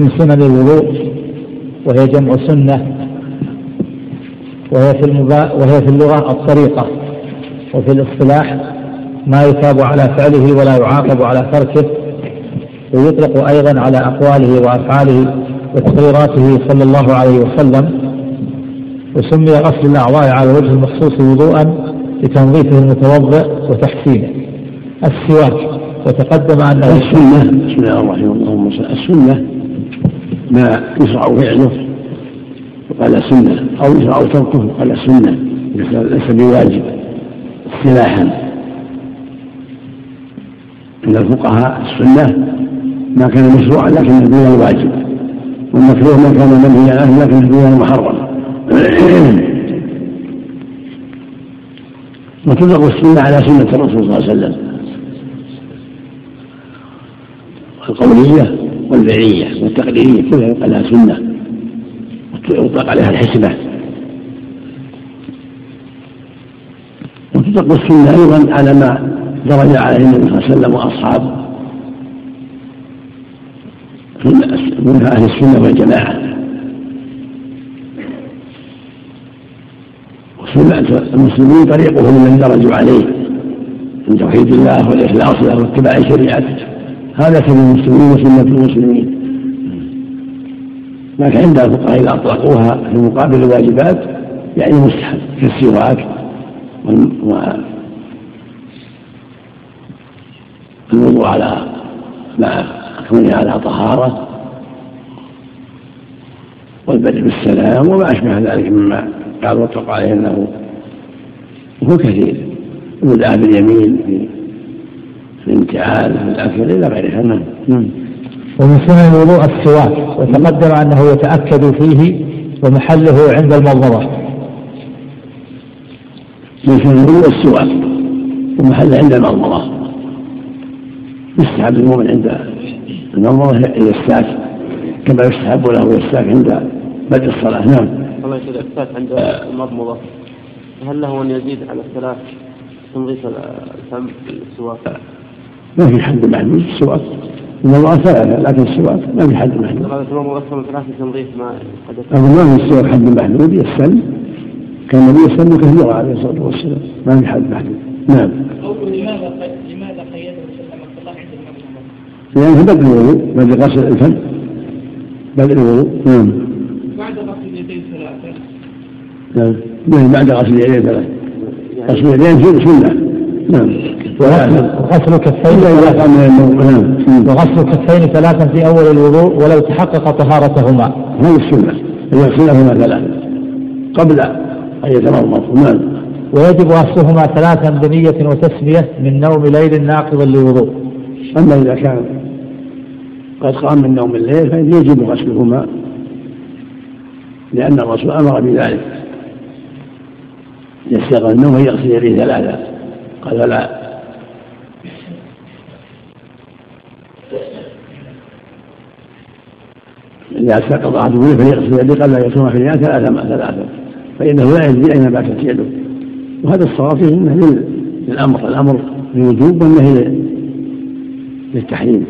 من سنن الوضوء وهي جمع سنة وهي في المبا... وهي في اللغة الطريقة وفي الاصطلاح ما يثاب على فعله ولا يعاقب على تركه ويطلق أيضا على أقواله وأفعاله وتقريراته صلى الله عليه وسلم وسمي غسل الأعضاء على الوجه المخصوص وضوءا لتنظيفه المتوضئ وتحسينه. السواك وتقدم أن السنة بسم الله الرحمن الرحيم. السنة ما يشرع فعله وقال سنة أو يشرع تركه وقال سنة ليس بواجب اصطلاحا. عند الفقهاء السنة ما كان مشروعا لكن دون الواجب. والمكروه ما كان منهيا عنه لكن دون المحرم وتطلق السنة على سنة الرسول صلى الله عليه وسلم. القولية والفعلية والتقديرية كلها يقال لها سنة. ويطلق عليها الحسبة. وتطلق السنة أيضا على ما درج عليه النبي صلى الله عليه وسلم وأصحابه. من أهل السنة والجماعة. وسنة المسلمين طريقهم الذي درجوا عليه من توحيد الله والإخلاص له واتباع شريعته هذا سبيل المسلمين وسنة المسلمين. لكن عند الفقهاء إذا أطلقوها في مقابل الواجبات يعني مستحب كالسواك والوضوء على مع كونه على طهارة والبدء بالسلام وما أشبه ذلك مما قال واتق عليه أنه هو كثير. البدء باليمين في في الأكل إلى غيرها. نعم. ومن سنن الوضوء السواك وتقدم أنه يتأكد فيه ومحله عند المضمضة. من سنن الوضوء السواك ومحله عند المضمضة. يستحب المؤمن عند المضمضة يستاك كما يستحب له يستاك عند بدء الصلاة. نعم. الله يسعدك. الساك عند المضمضة هل له أن يزيد على الثلاث تنظيف الفم بالسواك؟ ما في حد محدود السواك. المضمضة ثلاثة لكن السواك ما في حد محدود. قال ثلاثة تنظيف ما أقول ما في السواك حد محدود يستل كان النبي يستل كثيرا عليه الصلاة والسلام. ما في حد محدود. نعم. لماذا لماذا قيده؟ لأنه بدء الوضوء بدء غسل الفم. بدء الوضوء. نعم. بعد غسل اليدين ثلاثة. نعم. نعم بعد غسل اليدين ثلاث غسل اليدين سنة نعم. وغسل كفين النوم نعم. وغسل الكفين ثلاثا في أول الوضوء ولو تحقق طهارتهما. هذه السنة. أن يغسلهما ثلاثا قبل أن يتمضمض نعم. ويجب غسلهما ثلاثا بنية وتسمية من نوم ليل ناقض للوضوء. أما إذا كان قد قام من نوم الليل فإن يجب غسلهما لأن الرسول أمر بذلك. يستيقظ النوم ويغسل يديه ثلاثة. قال لا. إذا استيقظ أحدكم فليغسل يديه قبل أن يصوم في اليوم ثلاثة ثلاثة. فإنه لا يدري أين باتت يده وهذا الصواب فيه أنه للأمر. الأمر للوجوب والنهي للتحريم.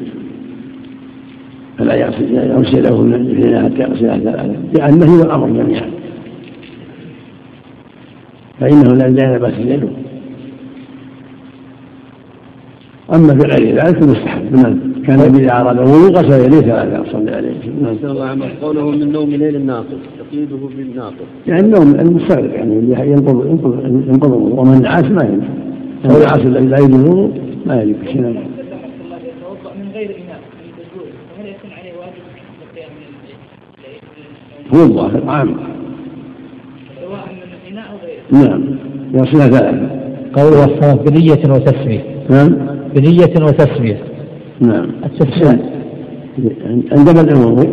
فلا يغسل يغسل يده حتى يغسلها ثلاثة. لأن النهي والأمر جميعا. فإنه لا بأس يده. أما في غير ذلك فمستحب نعم. كان إذا أراد الوضوء غسل يديه ثلاثة صلى عليه نعم. الله عمل قوله من نوم ليل الناقض تقييده بالناقض يعني النوم المستغرق يعني اللي ينقض ينقض ينقض الوضوء ومن نعاس ما ينفع هو العاس الذي لا يجوز الوضوء ما يجب شيء. من غير إناء فهل يكون عليه واجب القيام من هو الظاهر عام. سواء من الإناء أو غيره. نعم. يصلها ثلاثة. قوله الصلاة بنية وتسمية نعم. بنية وتسمية نعم. التسمية عند بدء الوضوء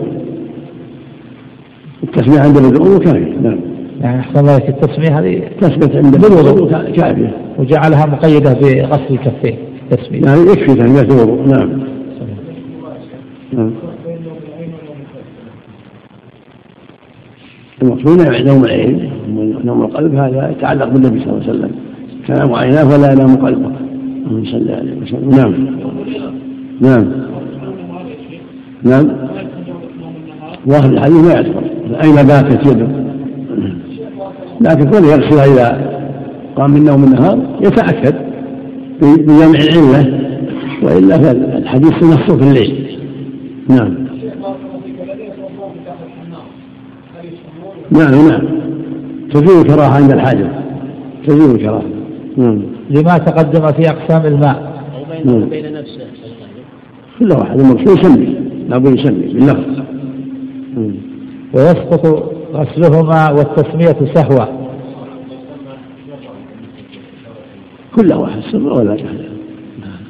التسمية عند الوضوء كافية. نعم. يعني أحسن الله لك التسمية هذه تثبت عند الوضوء كافية. وجعلها مقيدة بغسل الكفين. تسمية يعني يكفي تهمية الوضوء نعم. نعم. المقصود نوم العين نوم القلب هذا يتعلق بالنبي صلى الله عليه وسلم. تنام عيناه فلا ينام قلبه اللهم صل عليه وسلم نعم. نعم. نعم. ظاهر الحديث ما يذكر أين باتت يده لكن كونه يغسلها إذا قام من نوم النهار يتأكد بجمع العلة وإلا فالحديث نصه في الليل. نعم. نعم نعم. تزول الكراهة عند الحاجة. تزول الكراهة. لما تقدم في أقسام الماء. أو بين نفسه. كل واحد المقصود يسمي. لابد يسمي باللفظ ويسقط غسلهما والتسمية سهوا كل واحد سر ولا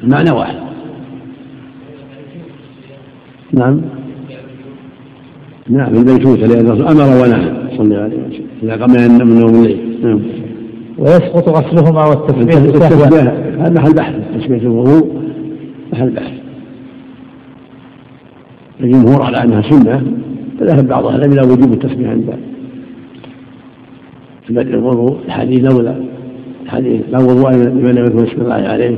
المعنى واحد. نعم. نعم البيتوتة لأن الرسول أمر ونهى. صلى الله عليه وسلم. إذا قام من نوم الليل. نعم. ويسقط غسلهما والتسمية سهوا. هذا محل بحث تسمية الوضوء محل بحث. الجمهور على أنها سنة فذهب بعض أهل العلم إلى وجوب التسمية عند بدء الوضوء. الحديث لولا الحديث لا وضوء لمن لم يكن اسم الله عليه.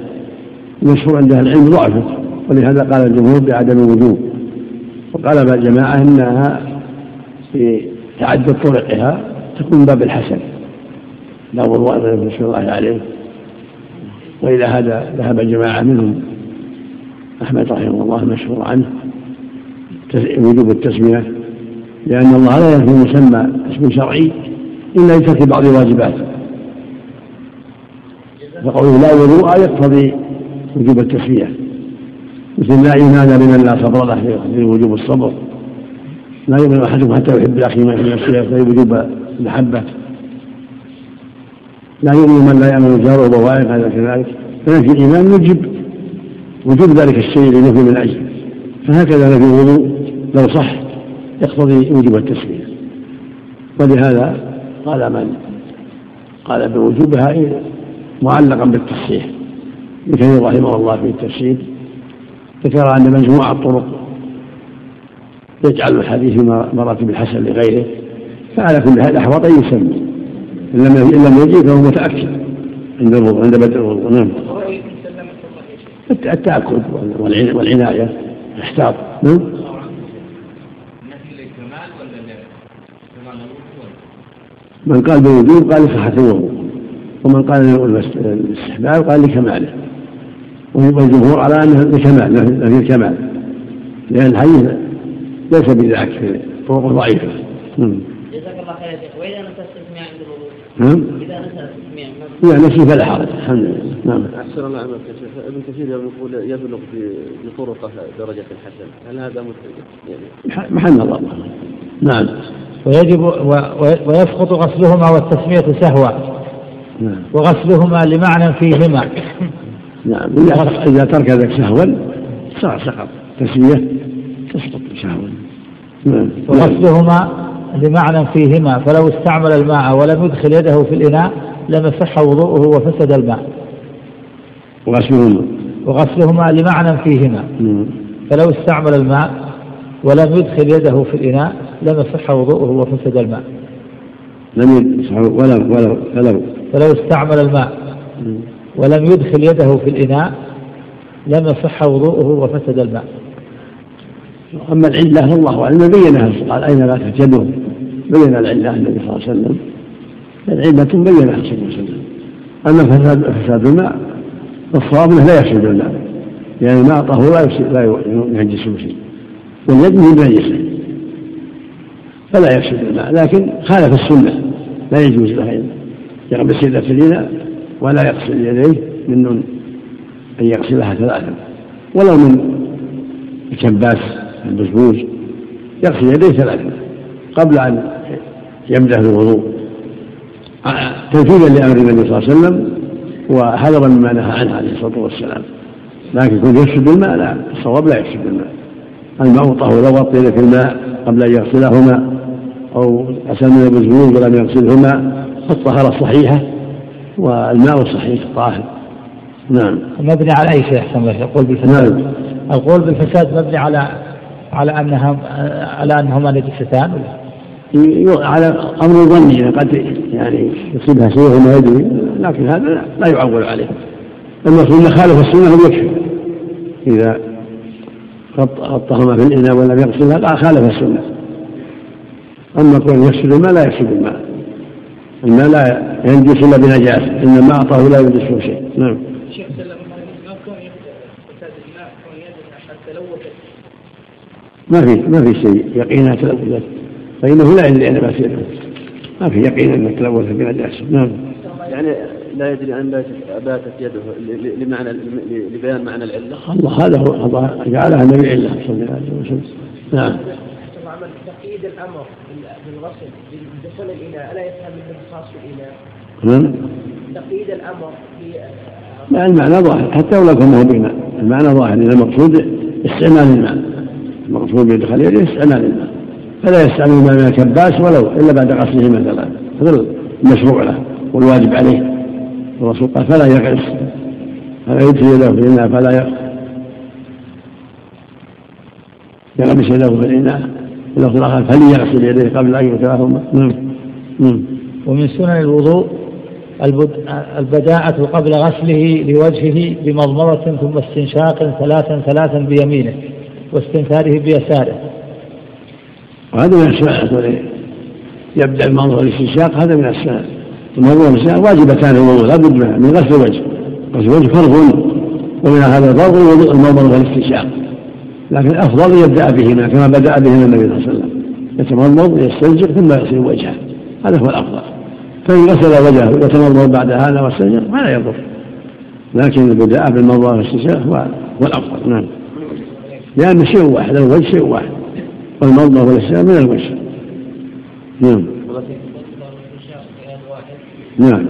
المشهور عند أهل العلم ضعفت ولهذا قال الجمهور بعدم الوجوب. وقال بعض الجماعة إنها في تعدد طرقها تكون باب الحسن. لا وضوء لمن اسم الله عليه. وإلى هذا ذهب جماعة منهم. أحمد رحمه الله المشهور عنه. وجوب التسمية. لأن الله لا ينفي مسمى اسم شرعي إلا لترك بعض الواجبات. فقوله لا وضوء يقتضي وجوب التسمية. مثل لا إيمان لمن لا صبر له في وجوب الصبر. لا يؤمن أحدكم حتى يحب لأخيه ما يحب نفسه يقتضي وجوب المحبة. لا يؤمن من لا يأمن جاره وبوائق هذا كذلك فنفي الإيمان يجب وجوب ذلك الشيء لنفي من أجله فهكذا نفي الوضوء لو صح يقتضي وجوب التسمية ولهذا قال من؟ قال بوجوبها معلقا بالتصحيح. ابن رحمه الله في التفسير ذكر أن مجموعة الطرق يجعل الحديث مراتب الحسن لغيره. فعلى كل هذا أحوط أن يسمي إن لم إن لم يجي فهو متأكد عند الوضوء عند بدء الوضوء. نعم. التأكد والعناية احتاط نعم. من قال بوجوب قال لصحة الوضوء. ومن قال الاستحباب قال لكماله. والجمهور على أنه لكمال في الكمال لأن الحديث ليس بذاك في طرق ضعيفه جزاك الله خير يا شيخ. وإذا نسى التسميع عند الوضوء نعم. لا نسي فلا حرج الحمد لله. نعم. أحسن الله عملك يا شيخ. ابن كثير يقول يبلغ بطرقه درجة الحسن. هل هذا يعني محل نظر. نعم. ويجب ويسقط غسلهما والتسمية سهوا نعم. وغسلهما لمعنى فيهما. نعم. إذا ترك ذلك سهوا صار سقط. تسمية تسقط سهوا. نعم. وغسلهما لمعنى فيهما فلو استعمل الماء ولم يدخل يده في الإناء لم يصح وضوءه وفسد الماء. وغسلهما. وغسلهما لمعنى فيهما. فلو استعمل الماء ولم يدخل يده في الإناء لم يصح وضوءه وفسد الماء. لم يصح ولو ولو فلو فلو استعمل الماء ولم يدخل يده في الإناء لم يصح وضوءه وفسد الماء. أما العلة الله أعلم بينها قال أين لا تهتدون بين العلة النبي صلى الله عليه وسلم. العلة بينها صلى الله عليه وسلم. أما فساد فساد الماء فالصواب أنه لا يفسد الماء لأن يعني الماء طهور لا لا ينجسه شيء. واليد من نجسه فلا يفسد الماء لكن خالف السنة. لا يجوز له يغسل اليدين ولا يغسل يديه من أن يغسلها ثلاثا ولو من الكباس البسبوس يغسل يديه ثلاثا قبل أن يبدأ في الوضوء. تنفيذا لأمر النبي صلى الله عليه وسلم وحذرا مما نهى عنه عليه الصلاة والسلام. لكن كون يفسد الماء لا الصواب لا يفسد الماء. الماء طهور لو غطي في الماء قبل أن يغسلهما أو أسلم من البزبوز ولم يغسلهما فالطهارة صحيحة والماء الصحيح طاهر. نعم. مبني على أي شيء أحسن الله القول بالفساد؟ نعم. القول بالفساد مبني على على أنها على أنهما نجستان ولا؟ على أمر ظني قد يعني يصيبها شيء وما يدري لكن هذا لا يعول عليه. المقصود أن خالف السنة يكفي. إذا غطهما في الإناء ولم يغسلها قال خالف السنة. أما كون يفسد الماء لا يفسد الماء. الماء لا ينجس إلا بنجاسة إن الماء طهور لا ينجسه شيء. نعم. ما تلوثت ما في ما في شيء. يقينها تلوثت فإنه لا يدري أن بأسيره ما في يقين أنك تلوث بنجاسة نعم. يعني لا يدري أن باتت يده لمعنى لبيان معنى العلة. الله هذا هو الله جعلها من العلة. صلى الله عليه وسلم. نعم. تقييد الامر بالغسل بدخول الاناء الا يفهم منه خاص الاناء نعم. تقييد الامر في لا المعنى ظاهر. حتى ولو كان هو بماء المعنى ظاهر. إذا المقصود استعمال الماء المقصود بدخل يده استعمال الماء فلا يستعمل الماء من الكباس ولو إلا بعد غسله مثلا هذا المشروع له والواجب عليه. الرسول قال فلا يغرس فلا يدخل يده في الإناء فلا يغمس يده في الإناء. اللفظ الآخر فليغسل يديه قبل أن يتلاهما نعم. نعم. ومن سنن الوضوء البداءة قبل غسله لوجهه بمضمضة ثم استنشاق ثلاثا ثلاثا بيمينه واستنثاره بيساره. وهذا من السنة يبدأ المنظر الاستنشاق هذا من السنة المنظر الاستنشاق واجبتان الوضوء لا بد من غسل الوجه. غسل الوجه فرض ومن هذا الفرض المنظر والاستنشاق لكن الأفضل يبدأ بهما كما بدأ بهما النبي صلى الله عليه وسلم. يتمضمض يستنشق ثم يغسل وجهه. هذا هو الأفضل. فإن غسل وجهه يتمضمض بعد هذا واستنشق فلا يضر. لكن البداء بالمضمضه والاستنشاق هو الأفضل. نعم. لأن شيء واحد الوجه شيء واحد. والمضمضه والاستنشاق من الوجه نعم. نعم.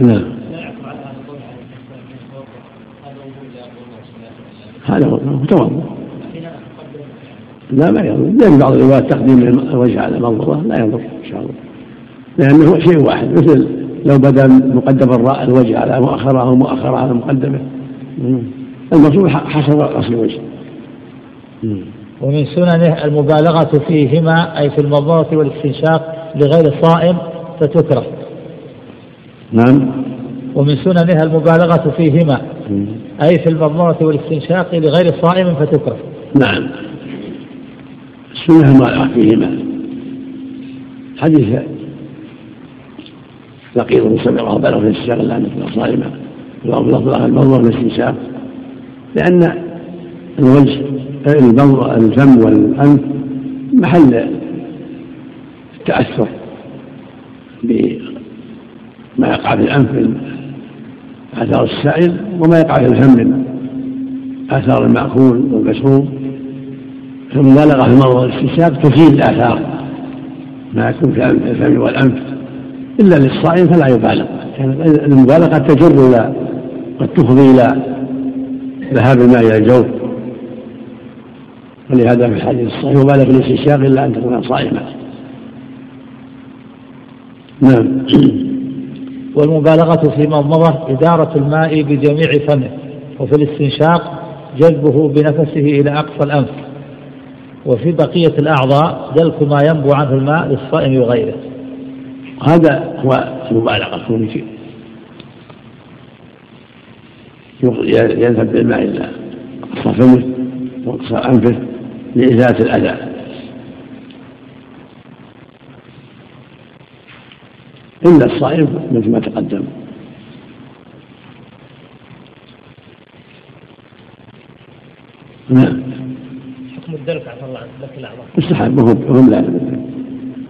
نعم. هذا هو توضا لا ما يضر. لأن بعض الروايات تقديم الوجه على المنظرة لا يضر إن شاء الله. لأنه شيء واحد. مثل لو بدا مقدم الوجه على مؤخرة أو مؤخرة على مقدمة. المقصود حصر غسل الوجه. ومن سننه المبالغة فيهما أي في المضمضة والاستنشاق لغير الصائم فتكره. نعم. ومن سننها المبالغة فيهما أي في المضمضة والاستنشاق لغير الصائم فتكره. نعم. السنة المبالغة فيهما. حديث لقيط بن سبع بلغ في الاستنشاق الا ان تكون صائما والافضل المضمضة والاستنشاق لأن الوجه الفم والأنف محل التأثر بما يقع في الأنف آثار السائل وما يقع في الفم من آثار المأكول والمشروب. فالمبالغة في المرض والاستنشاق تزيد الآثار ما يكون في الفم والأنف. إلا للصائم فلا يبالغ. المبالغة تجر إلى قد تفضي إلى ذهاب الماء إلى الجوف. ولهذا في الحديث الصحيح يبالغ في الاستنشاق إلا أن تكون صائمة. نعم. والمبالغة في مضمضة إدارة الماء بجميع فمه وفي الاستنشاق جذبه بنفسه إلى أقصى الأنف. وفي بقية الأعضاء دلك ما ينبو عنه الماء للصائم وغيره. هذا هو المبالغة كون شيء يذهب بالماء إلى أقصى فمه وأقصى أنفه. لإزالة الأذى. إلا الصائم مثل ما تقدم. نعم. حكم الدلك عفى الله عنك لك الأعضاء. مستحب وهم وهم لا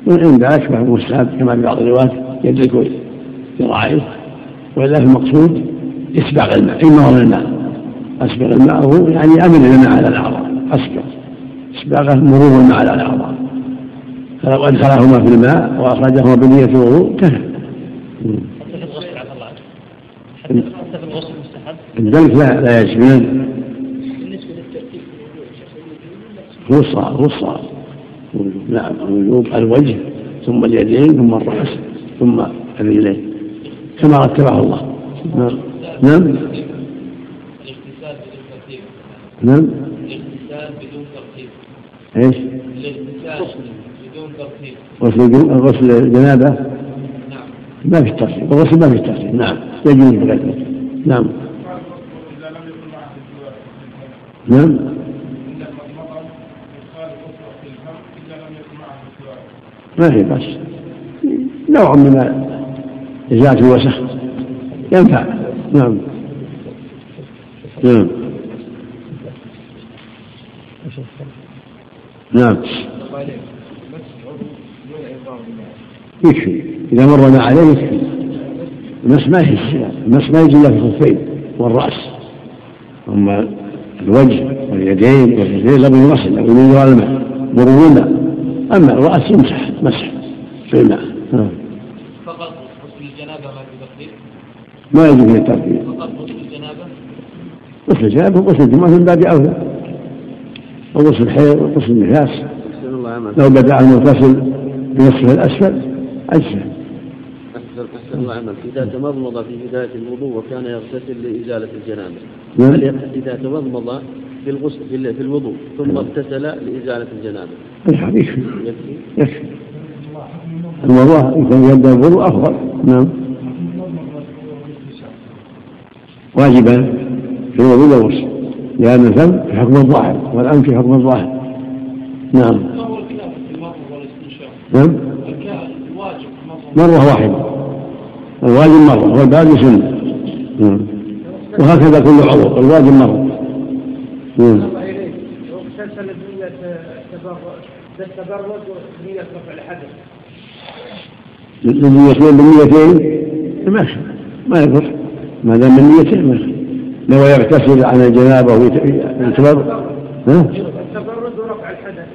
وإن فهو مستحب كما في بعض الروايات يدرك ذراعيه وإلا في المقصود إسباغ الماء إنه الماء. أسبغ الماء هو يعني أمن الماء على الأعضاء أسبغ إسباغه مرور الماء على الأعضاء فلو أدخلهما في الماء وأخرجهما بنية الوضوء كفى حتى في الغسل عفى الله حتى في الغسل مستحب الدلك لا لا يشمل بالنسبة للترتيب رصة رصة نعم الوجوب الوجه ثم اليدين ثم الرأس ثم الرجلين. كما رتبه الله. نعم. نعم. نعم. إيش؟ غسل غسل الجنابة؟ نعم ما في ترتيب الغسل ما في ترتيب نعم. يجوز بغير نعم. نعم. ما في بس نوع من إزالة الوسخ. ينفع. نعم. نعم. نعم. يكفي إذا مرنا عليه يكفي المس ما المس ما يجي إلا في الخفين والرأس. أما الوجه واليدين والرجلين لابد يغسل لابد ينزل الماء. مرور أما الرأس يمسح مسح. في الماء. نعم. فقط غسل الجنابة ما في تقدير؟ ما يجب فيه الترتيب فقط غسل الجنابة؟ غسل الجنابة وغسل الجمعة من باب أولى. وغسل الحيض وغسل النفاس. لو بدأ المغتسل بنصفه الأسفل أجزاء. أحسن أحسن الله عمل إذا تمضمض في بداية الوضوء وكان يغتسل لإزالة الجنابة. نعم. إذا تمضمض في الغسل في ال- في الوضوء ثم اغتسل لإزالة الجنابة. نعم يكفي؟ يكفي؟ الموضوع يكون يبدأ الوضوء أفضل. نعم. واجبا في الوضوء والغسل. لأن الفم في حكم الظاهر والأنف في حكم الظاهر نعم؟ نعم مرة واحدة الواجب مرة والباقي سنة نعم. وهكذا كل عضو الواجب مرة نعم. واغتسل بنية التبرد ونية رفع الحدث النيتين بالنيتين ما يخالف. ما يضر ما دام بالنيتين ما يخالف. لو يغتسل عن الجنابة ويتبرد ها؟ التبرد ورفع الحدث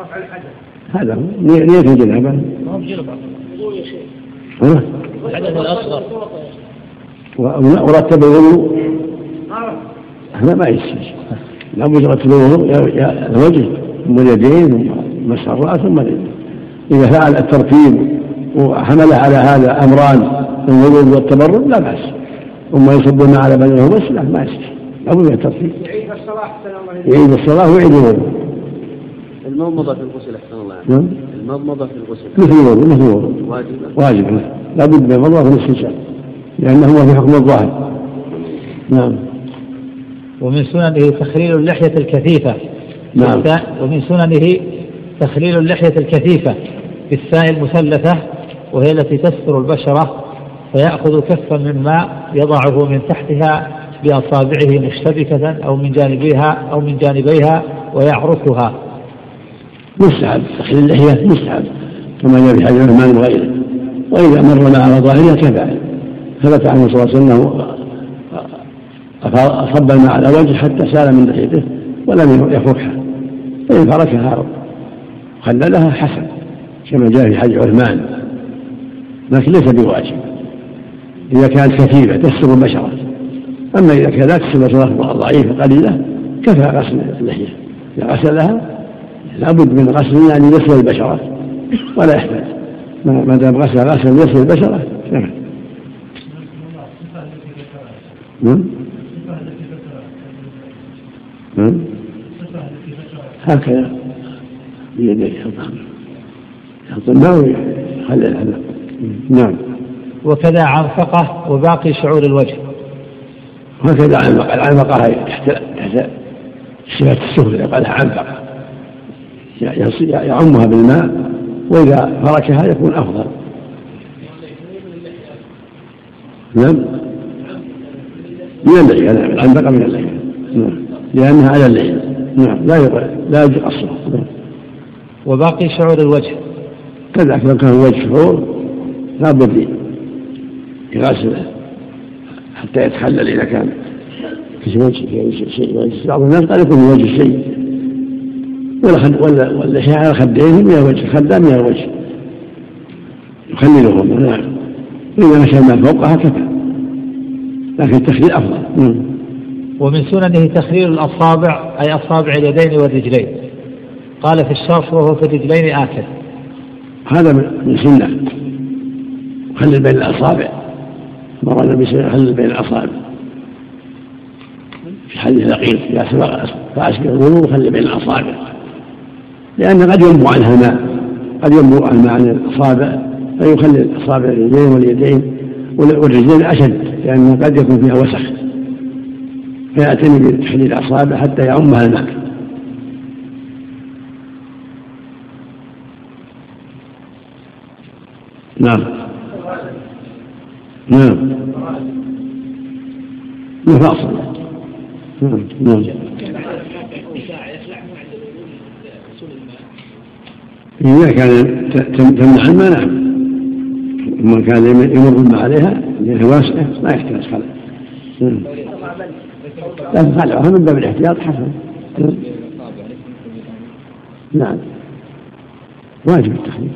رفع الحدث هذا هو. نية الجنابة. ها؟ الحدث الأصغر ورتب الوضوء. هذا ما يصير لابد يرتب الوضوء. الوجه. ثم اليدين ثم مسح الراس ثم اليدين إذا فعل الترتيب وحمل على هذا أمران الوضوء والتبرد لا بأس. ثم يصب الماء على بس لا ما يصير لابد من الترتيب يعيد الصلاة أحسن الله يعيد الصلاه ويعيد الوضوء. المضمضة في الغسل أحسن الله نعم. المضمضة في الغسل. مثل الوضوء مثل الوضوء. واجبة واجب لابد من المضمضه والاستنشاق لأنه هو في حكم الظاهر. نعم. ومن سننه تخليل اللحية الكثيفة. نعم. ومن سننه تخليل اللحية الكثيفة بالساء المثلثة وهي التي تستر البشرة فيأخذ كفا من ماء يضعه من تحتها بأصابعه مشتبكة أو من جانبيها أو من جانبيها ويعرفها. مستحب تخليل اللحية مستحب كما جاء في حديث عثمان وغيره. وإذا مر على ظاهرها كفى ثبت عنه صلى الله عليه وسلم أصب الماء على وجهه حتى سال من لحيته ولم يفركها فإن فركها خللها حسن كما جاء في حديث عثمان. لكن ليس بواجب. إذا كانت كثيفة تستر البشرة أما إذا كانت تستر البشرة ضعيفة قليلة كفى غسل اللحية إذا غسلها لابد من غسل يعني يصل البشرة ولا يحتاج. ما دام غسل غسل يصل البشرة نعم؟ نعم؟ هكذا. بيديه يحط ويخلي نعم. وكذا عنفقة وباقي شعور الوجه. هكذا عنفقة العنفقة هي تحت تحت صفة السفل يقالها عنفقة يعمها بالماء وإذا فركها يكون أفضل. نعم؟ من اللحية؟ نعم العنفقة من اللحية. نعم. لأنها على اللحية. نعم لا يقل لا يجوز قصرها نعم. وباقي شعور الوجه. لو كان الوجه شعور لا بد يغسله حتى يتخلل إذا كان في وجه في شيء. وجه بعض الناس قد يكون في وجه شيء. ولا خد ولا واللحية على خديه من الوجه خدان من الوجه يخللهما نعم وإذا مشى الماء فوقها كفى لكن التخليل أفضل. نعم. ومن سننه تخليل الأصابع أي أصابع اليدين والرجلين. قال في الشرح وهو في الرجلين آكل. هذا من من سنة. خلل بين الأصابع. مر النبي صلى الله عليه وسلم بين الاصابع في حديث لقيط يا فاشبه الوضوء وخل بين الاصابع لأن قد ينبو عنها الماء قد ينبو الماء عن الأصابع فيخلي الأصابع الرجلين واليدين والرجلين أشد لأنه قد يكون فيها وسخ. فيعتني بتحليل الأصابع حتى يعمها الماء. نعم. نعم. مفاصل نعم نعم. إذا كان تمنع الماء نعم ثم كان يمر الماء عليها لأنها واسعة ما يحتاج خلع. نعم. لكن خلعها من باب الاحتياط حسن. نعم. واجب التخليل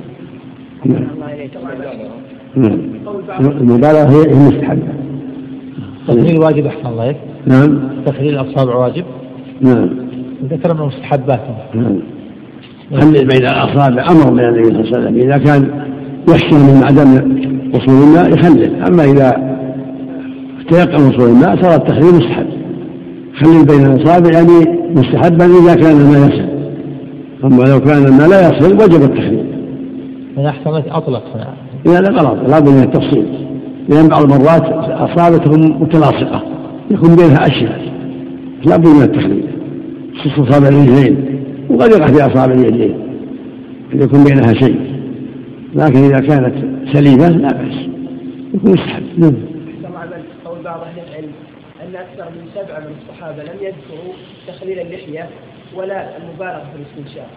نعم نعم. المبالغة هي المستحبة تخليل واجب أحسن الله إليك. نعم. تخليل الأصابع واجب نعم. ذكر من المستحبات نعم. خلل بين الأصابع أمر من النبي صلى الله عليه وسلم. إذا كان يخشى من عدم وصول الماء يخلل. أما إذا تيقن وصول الماء صار التخليل مستحب. خلل بين الأصابع يعني مستحبا إذا كان الماء يصل أما لو كان الماء لا يصل وجب التخليل. من أحسن أطلق لا غلط لابد من التفصيل. لأن بعض المرات أصابع تكون متلاصقة يكون بينها أشياء لابد من التخليل. خصوص أصابع الرجلين وقد يقع في أصابع اليدين يكون بينها شيء. لكن إذا كانت سليمة لا بأس. يكون مستحب. نعم. قول بعض أهل العلم أن أكثر من سبعة من الصحابة لم يذكروا تخليل اللحية ولا المبالغة في الاستنشاق.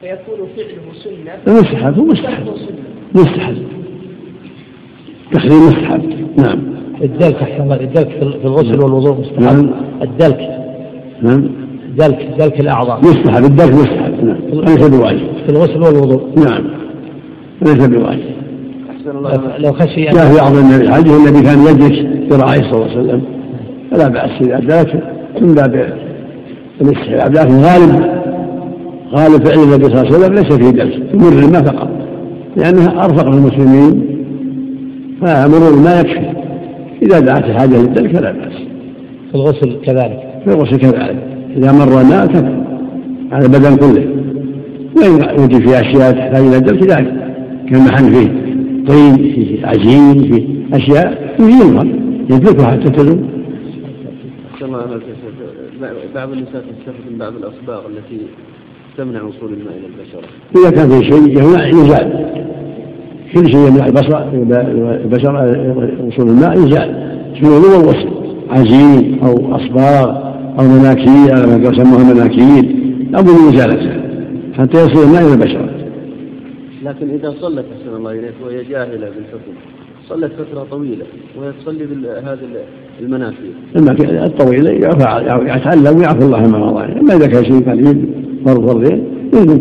فيكون فعله سنة. مستحب مستحب. مستحب. تخليل مستحب. نعم. الدلك أحسن الله الدلك في الغسل والوضوء مستحب. نعم. الدلك. نعم. دلك دلك الأعضاء مستحب الدلك مستحب. نعم. ليس بواجب. في الغسل والوضوء. نعم. ليس بواجب. أحسن الله لو خشي جاء في بعض الحديث النبي كان يجلس ذراعيه صلى الله عليه وسلم. فلا بأس إذا دلك من باب الاستحباب. لكن غالب غالب فعل النبي صلى الله عليه وسلم ليس فيه دلك يمر الماء فقط. لأنها أرفق للمسلمين فمرور الماء يكفي. إذا دعت الحاجة للدلك فلا بأس. في الغسل كذلك. في الغسل كذلك. إذا مر الماء كفى. على البدن كله. وإن وجد في أشياء تحتاج إلى الدلك ذلك كالمحن فيه طين فيه عجين فيه أشياء يزيلها يدلكها حتى تزول أحسن الله عليك يا شيخ. بعض النساء تستخدم بعض الأصباغ التي تمنع وصول الماء إلى البشرة. إذا كان في شيء يمنع يزال. كل شيء يمنع البصر البشر وصول الماء يزال في الوضوء والغسل عجين أو أصباغ أو مناكير ما يسموها مناكير لابد من إزالتها حتى يصل الماء إلى البشرة لكن إذا صلت أحسن الله إليك وهي جاهلة بالحكم صلت فترة طويلة وهي تصلي بهذه المناكير المناكير الطويلة يعفى يتعلم ويعفو الله ما مضى أما إذا كان شيء قليل فرض فرضين يلزم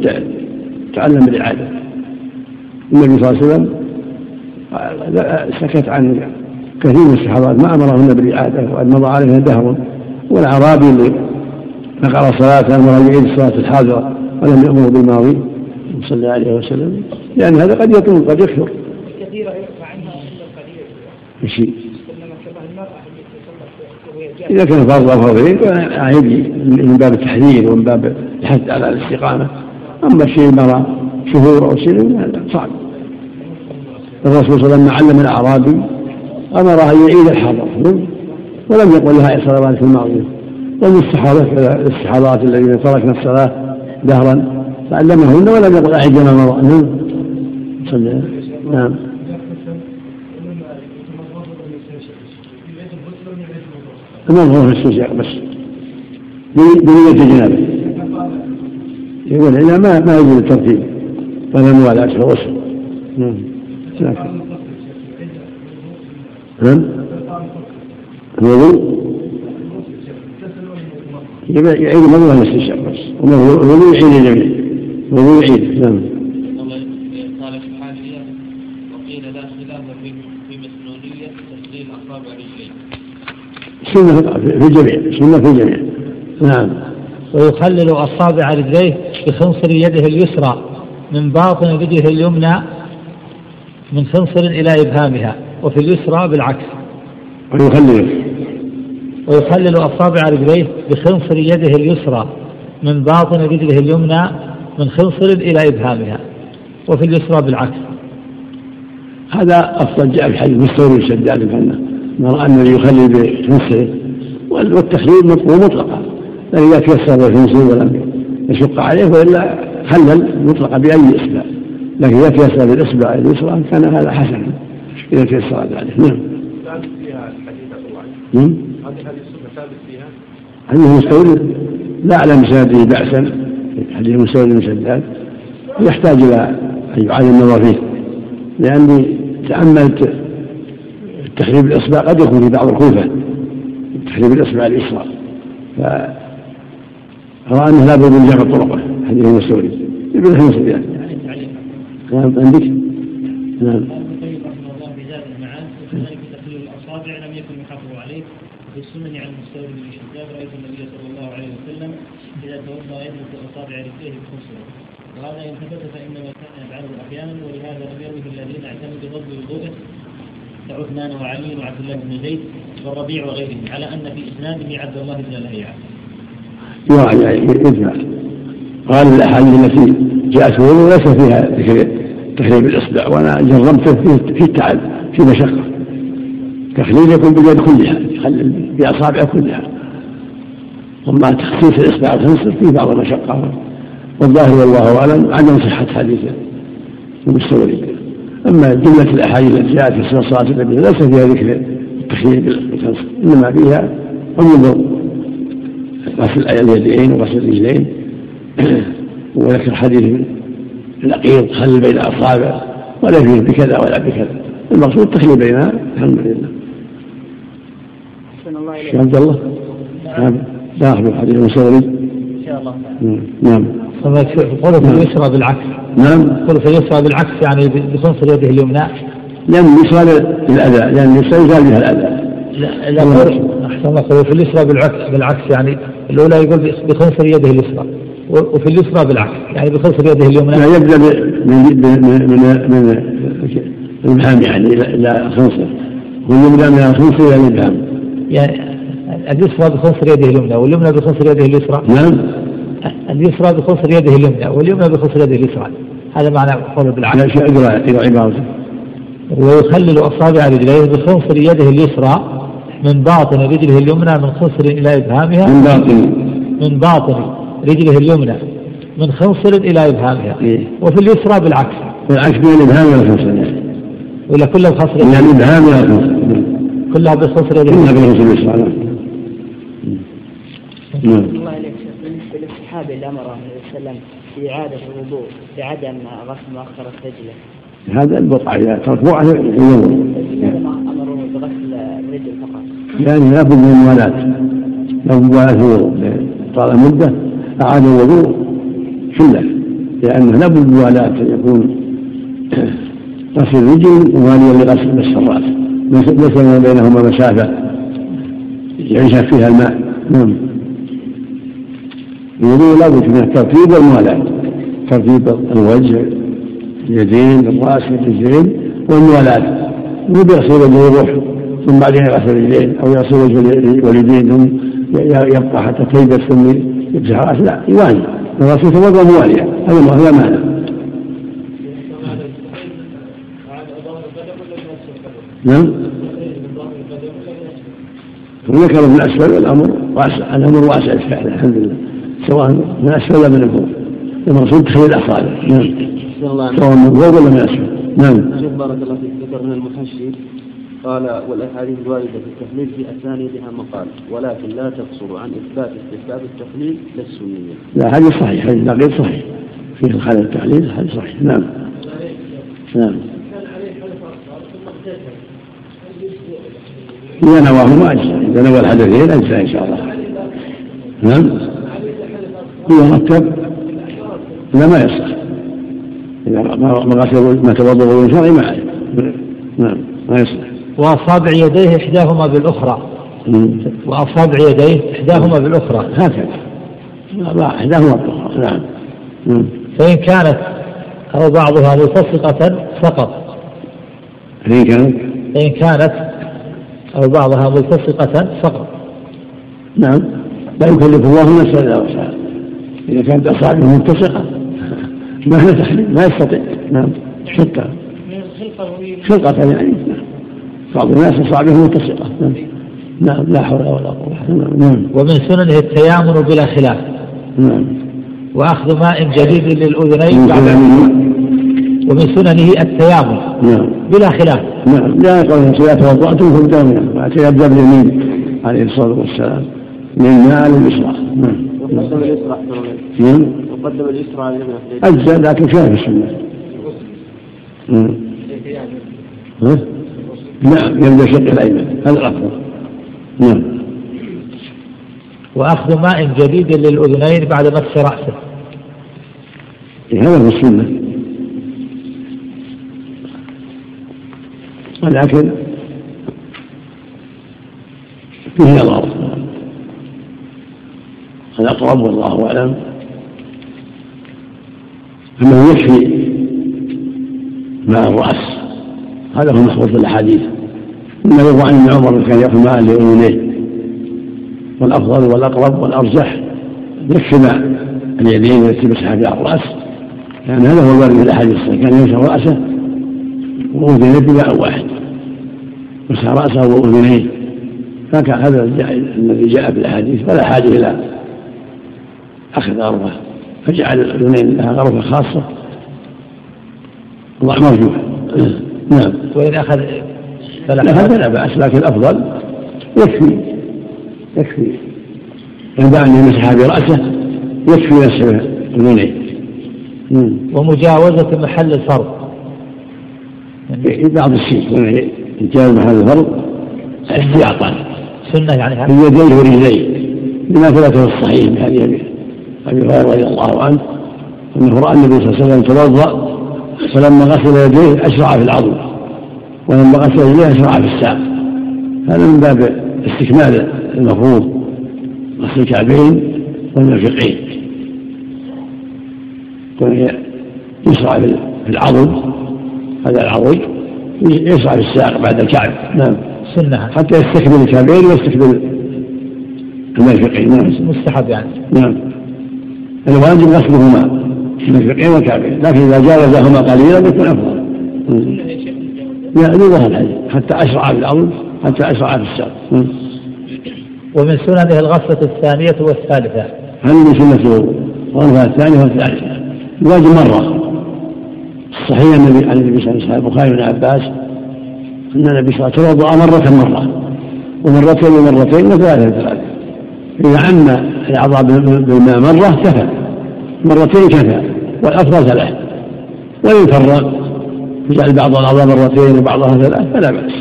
تعلم بالإعادة. النبي صلى الله عليه وسلم سكت عن كثير من الصحابات ما أمرهن بالإعادة وقد مضى عليها دهر والأعرابي اللي نقر أمر أن يعيد الصلاة الحاضرة ولم يأمر بالماضي صلى الله عليه وسلم. لأن هذا قد يطول قد يكثر. كثيرة يرفع عنها إلا القليل. شيء إذا كان فرض أو فرضين عادي من باب التحذير ومن باب الحث على الاستقامة. أما الشيء مرة شهور أو سنين هذا صعب. الرسول صلى الله عليه وسلم علم الأعرابي أمر أن يعيد الحاضر ولم يقل لها الصلوات الماضية ومن الصحابة الصحابات الذين تركنا الصلاة دهرا فعلمهن ولم يقل أعد ما مضى نعم. نعم المظهر في الاستنشاق بس. بنية الجنابة. يقول ما ما يجوز الترتيب؟ ولا موالاة في الغسل. نعم. نعم الوضوء يعيد موضوع الاستنشاق بس. الوضوء يعيد الجميع الوضوء يعيد؟ نعم. قال في الحاشية وقيل لا خلاف في في مسنونية تسليل أصابع رجلين سنة في الجميع سنة في الجميع. نعم. ويخلل أصابع رجليه بخنصر يده اليسرى من باطن رجله اليمنى من خنصر إلى إبهامها وفي اليسرى بالعكس. ويخلل. ويخلل أصابع رجليه بخنصر يده اليسرى من باطن رجله اليمنى من خنصر إلى إبهامها وفي اليسرى بالعكس. هذا أفضل جاء في حديث مستوري الشداد بأنه ما رأى أنه يخلل بخنصره والتخليل مطلقا لأن إذا تيسر بخنصره ولم يشق عليه وإلا خلل مطلقا بأي أسباب لكن إذا تيسر بالإصبع اليسرى كان هذا حسنا إذا تيسر ذلك نعم ثابت فيها الحديث الله نعم. هذه السنة ثابت فيها حديث مستورد. لا أعلم بسنده بأسا حديث مستورد بن شداد يحتاج إلى أن يعاد النظر فيه. لأني تأملت تحريب الإصبع قد يكون في بعض الكوفة تحريب الإصبع اليسرى. فرأى أنه لا بد من جمع طرقه. حديث المستورد ابن حمص يعني نعم عندك؟ نعم. الأصابع لم يكن يحافظ عليه. في السنن عن المستورد بن شداد رأيت النبي صلى الله عليه وسلم إذا توضأ يدرك اصابع رجليه بخصره وهذا إن ثبت فإنما كان يفعله أحيانا ولهذا لم يروه الذين اعتمدوا بضرب وضوءه كعثمان وعلي وعبد الله بن زيد والربيع وغيرهم على أن في إسناده عبد الله بن لهيعة. يراعي يدفع قال الأحاديث التي جاءت في الوضوء ليس فيها ذكر تحريم الإصبع وأنا جربته في التعب في مشقة. تخليل يكون باليد كلها بأصابعه كلها. اما تخصيص الإصبع الخنصر فيه بعض المشقة. والظاهر والله أعلم عدم صحة حديث المستوري أما جملة الأحاديث التي جاءت في صلاة النبي ليس فيها ذكر التخليل بالخنصر إنما فيها عموم غسل اليدين وغسل الرجلين. وذكر حديث العقيق خل بين اصابع ولا فيه بكذا ولا بكذا. المقصود التخلي بينها الحمد لله. أحسن الله إليك. شيخ عبد الله؟ نعم. لا أخبر حديث المصوري إن شاء الله. تعالى نعم. قوله في اليسرى بالعكس. نعم. قوله في اليسرى بالعكس يعني بخنصر يده اليمنى. لأن اليسرى للأذى لأن اليسرى يزال بها الأذى. لا لا أحسن الله قوله في اليسرى بالعكس بالعكس يعني الأولى يقول بخنصر يده اليسرى. وفي اليسرى بالعكس. يعني بخنصر يده اليمنى لا يبدأ من من من من الإبهام يعني إلى الخنصر واليمنى من الخنصر إلى الإبهام يعني اليسرى بخنصر يده اليمنى واليمنى بخنصر يده اليسرى. نعم. اليسرى بخنصر يده اليمنى واليمنى بخنصر يده اليسرى. هذا معنى قوله بالعكس. لا اقرا عبارته ويخلل أصابع رجليه بخنصر يده اليسرى من باطن رجله اليمنى من خنصر إلى إبهامها. من باطن. من باطن. رجله اليمنى من خنصر إلى إبهامها إيه. وفي اليسرى بالعكس. بالعكس بين الإبهام والخنصر ولا كلها بخنصر يعني يده الإبهام والخنصر كلها بخنصر يده كلها بالخنصر اليسرى نعم. نعم. الله شيخ. بالنسبة للصحابي اللي النبي صلى الله عليه وسلم في إعادة الوضوء بعدم غسل مؤخرة رجله. هذا البقعة إذا ترفوع يوم لماذا ما أمره بغسل الرجل فقط؟ يعني لابد من الموالاة. لابد من موالاة الوضوء. طال مدة أعاد الوضوء كله لأنه لابد موالاة يكون غسل الرجل مواليا لغسل السرات ليس بينهما مسافة يعيش فيها الماء. نعم. الوضوء لابد من الترتيب والموالاة. ترتيب الوجه اليدين الرأس الرجلين والموالاة. مو بيغسل وجهه يروح ثم بعدين يغسل الرجلين أو يغسل وجه الوالدين ثم يبقى حتى تيبس ثم راسه لا يوالي. الرسول توضا مواليا هذا ما هذا معنى. نعم. وذكر من أسفل الأمر واسع الأمر واسع فعلا الحمد لله. سواء من أسفل ولا من فوق المقصود تخلي الاصابع نعم. الله. سواء من فوق ولا من أسفل. نعم. شيخ بارك الله فيك. ذكر من المحشي. قال والاحاديث الوارده في التخليل في اسانيدها مقال ولكن لا تقصر عن اثبات استحباب التخليل للسنيه. لا حديث صحيح حديث غير صحيح فيه الخلل التعليل حديث صحيح نعم نعم إذا نواهما أجزاء إذا نوى الحدثين أجزاء إن شاء الله نعم إذا رتب لا ما يصح إذا ما غسل ما توضأ شرعي ما عليه نعم ما يصح وأصابع يديه إحداهما بالأخرى. مم. وأصابع يديه إحداهما بالأخرى. هكذا. لا إحداهما الأخرى نعم. فإن كانت أو بعضها ملتصقه سقط فإن كانت؟ فإن كانت أو بعضها ملتصقه سقط نعم. لا يكلف الله نفسا إلا وسعها. إذا كانت اصابعه متسقه ما ما يستطيع. نعم. شتى خلقة يعني. بعض الناس اصابعه متسقه نعم نعم لا حول ولا قوة نعم. نعم. ومن سننه التيامن بلا خلاف. نعم. وأخذ ماء جديد للأذنين من بعد كلامه ومن سننه التيامن نعم. بلا خلاف. نعم. لا يقول إذا توضأتم فابدأوا فأتي يبدأ باليمين عليه الصلاة والسلام. من الماء لليسرى نعم. وقدم اليسرى نعم. وقدم اليسرى على اليمنى أجزاء لكن فيها في السنة. نعم. نعم يبدأ شق الأيمن هذا الأفضل نعم. وأخذ ماء جديد للأذنين بعد مس رأسه. إيه، هذا هو السنة. ولكن فيه نظر الأقرب والله أعلم. أنه يكفي ماء الرأس. هذا هو محفوظ في الأحاديث. إنه يروى عن ابن عمر كان يأخذ ماء لأذنيه والأفضل والأقرب والأرجح. يكفي اليدين التي مسح بها الرأس. لأن هذا هو الوارد في الأحاديث كان يمسح رأسه وأذنيه بماء واحد. مسح رأسه وأذنيه فكان هذا الذي جاء في الأحاديث. فلا حاجة إلى أخذ غرفة. فجعل الأذنين لها غرفة خاصة. الله مرجوح نعم. وإن أخذ فلا هذا لا بأس لكن الأفضل يكفي يكفي. عند أن يمسح برأسه يكفي مسح أذنيه ومجاوزة محل الفرض. يعني بعض الشيء يجاوز محل الفرض احتياطا. سنة يعني هذا. بيديه ورجليه لما ثبت في الصحيح من حديث أبي هريرة رضي الله عنه أنه رأى النبي صلى الله عليه وسلم توضأ فلما غسل يديه اشرع في العضو ولما غسل يديه اشرع في الساق. هذا من باب استكمال المفروض غسل الكعبين والمرفقين يشرع في العضد هذا العضد يشرع في الساق بعد الكعب. نعم. سنة. حتى يستكمل الكعبين ويستكمل المرفقين نعم. مستحب يعني. نعم. الواجب غسلهما. المرفقين والكعبين لكن إذا جاوزهما قليلا يكون أفضل. لا لغه الحديث. حتى أشرع في الأرض حتى أشرع في الساق ومن سننه الغسلة الثانية والثالثة. هذه سنة الغرفة الثانية والثالثة؟ الواجب مرة. الصحيح النبي عن النبي صلى الله عليه وسلم البخاري بن عباس أن النبي صلى الله عليه وسلم مرة مرة ومرتين ومرتين وثلاثة ثلاثة إذا عم الأعضاء بالماء مرة كفى. مرتين كفى. والأفضل ثلاث. وإن فرق يجعل بعض الأعضاء مرتين وبعضها ثلاث فلا بأس.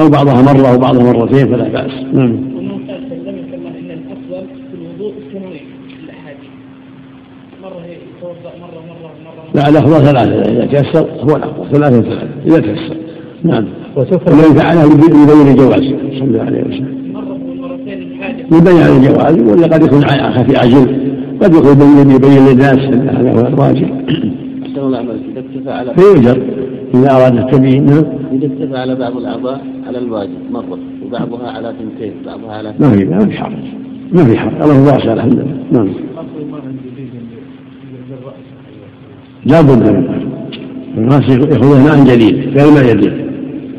أو بعضها مرة وبعضها مرتين فلا بأس. نعم. لا الأفضل ثلاثة. إذا تيسر هو الأفضل. ثلاثة ثلاثة. إذا تيسر. نعم. ومن فعله يبين الجواز. صلى الله عليه وسلم. يبين على الجواز ولا قد يكون خفي عجل. قد يكون يبين يبين للناس هذا هو الواجب أحسن الله عملك إذا اكتفى على فيؤجر إذا أراد التبيين نعم. إذا اكتفى على بعض الأعضاء على الواجب مرة وبعضها على ثنتين بعضها على ما في ما في حرج. ما في حرج. الله واسع الحمد لله. نعم. لا بد من الناس ياخذون ماء جديد غير ماء جديد.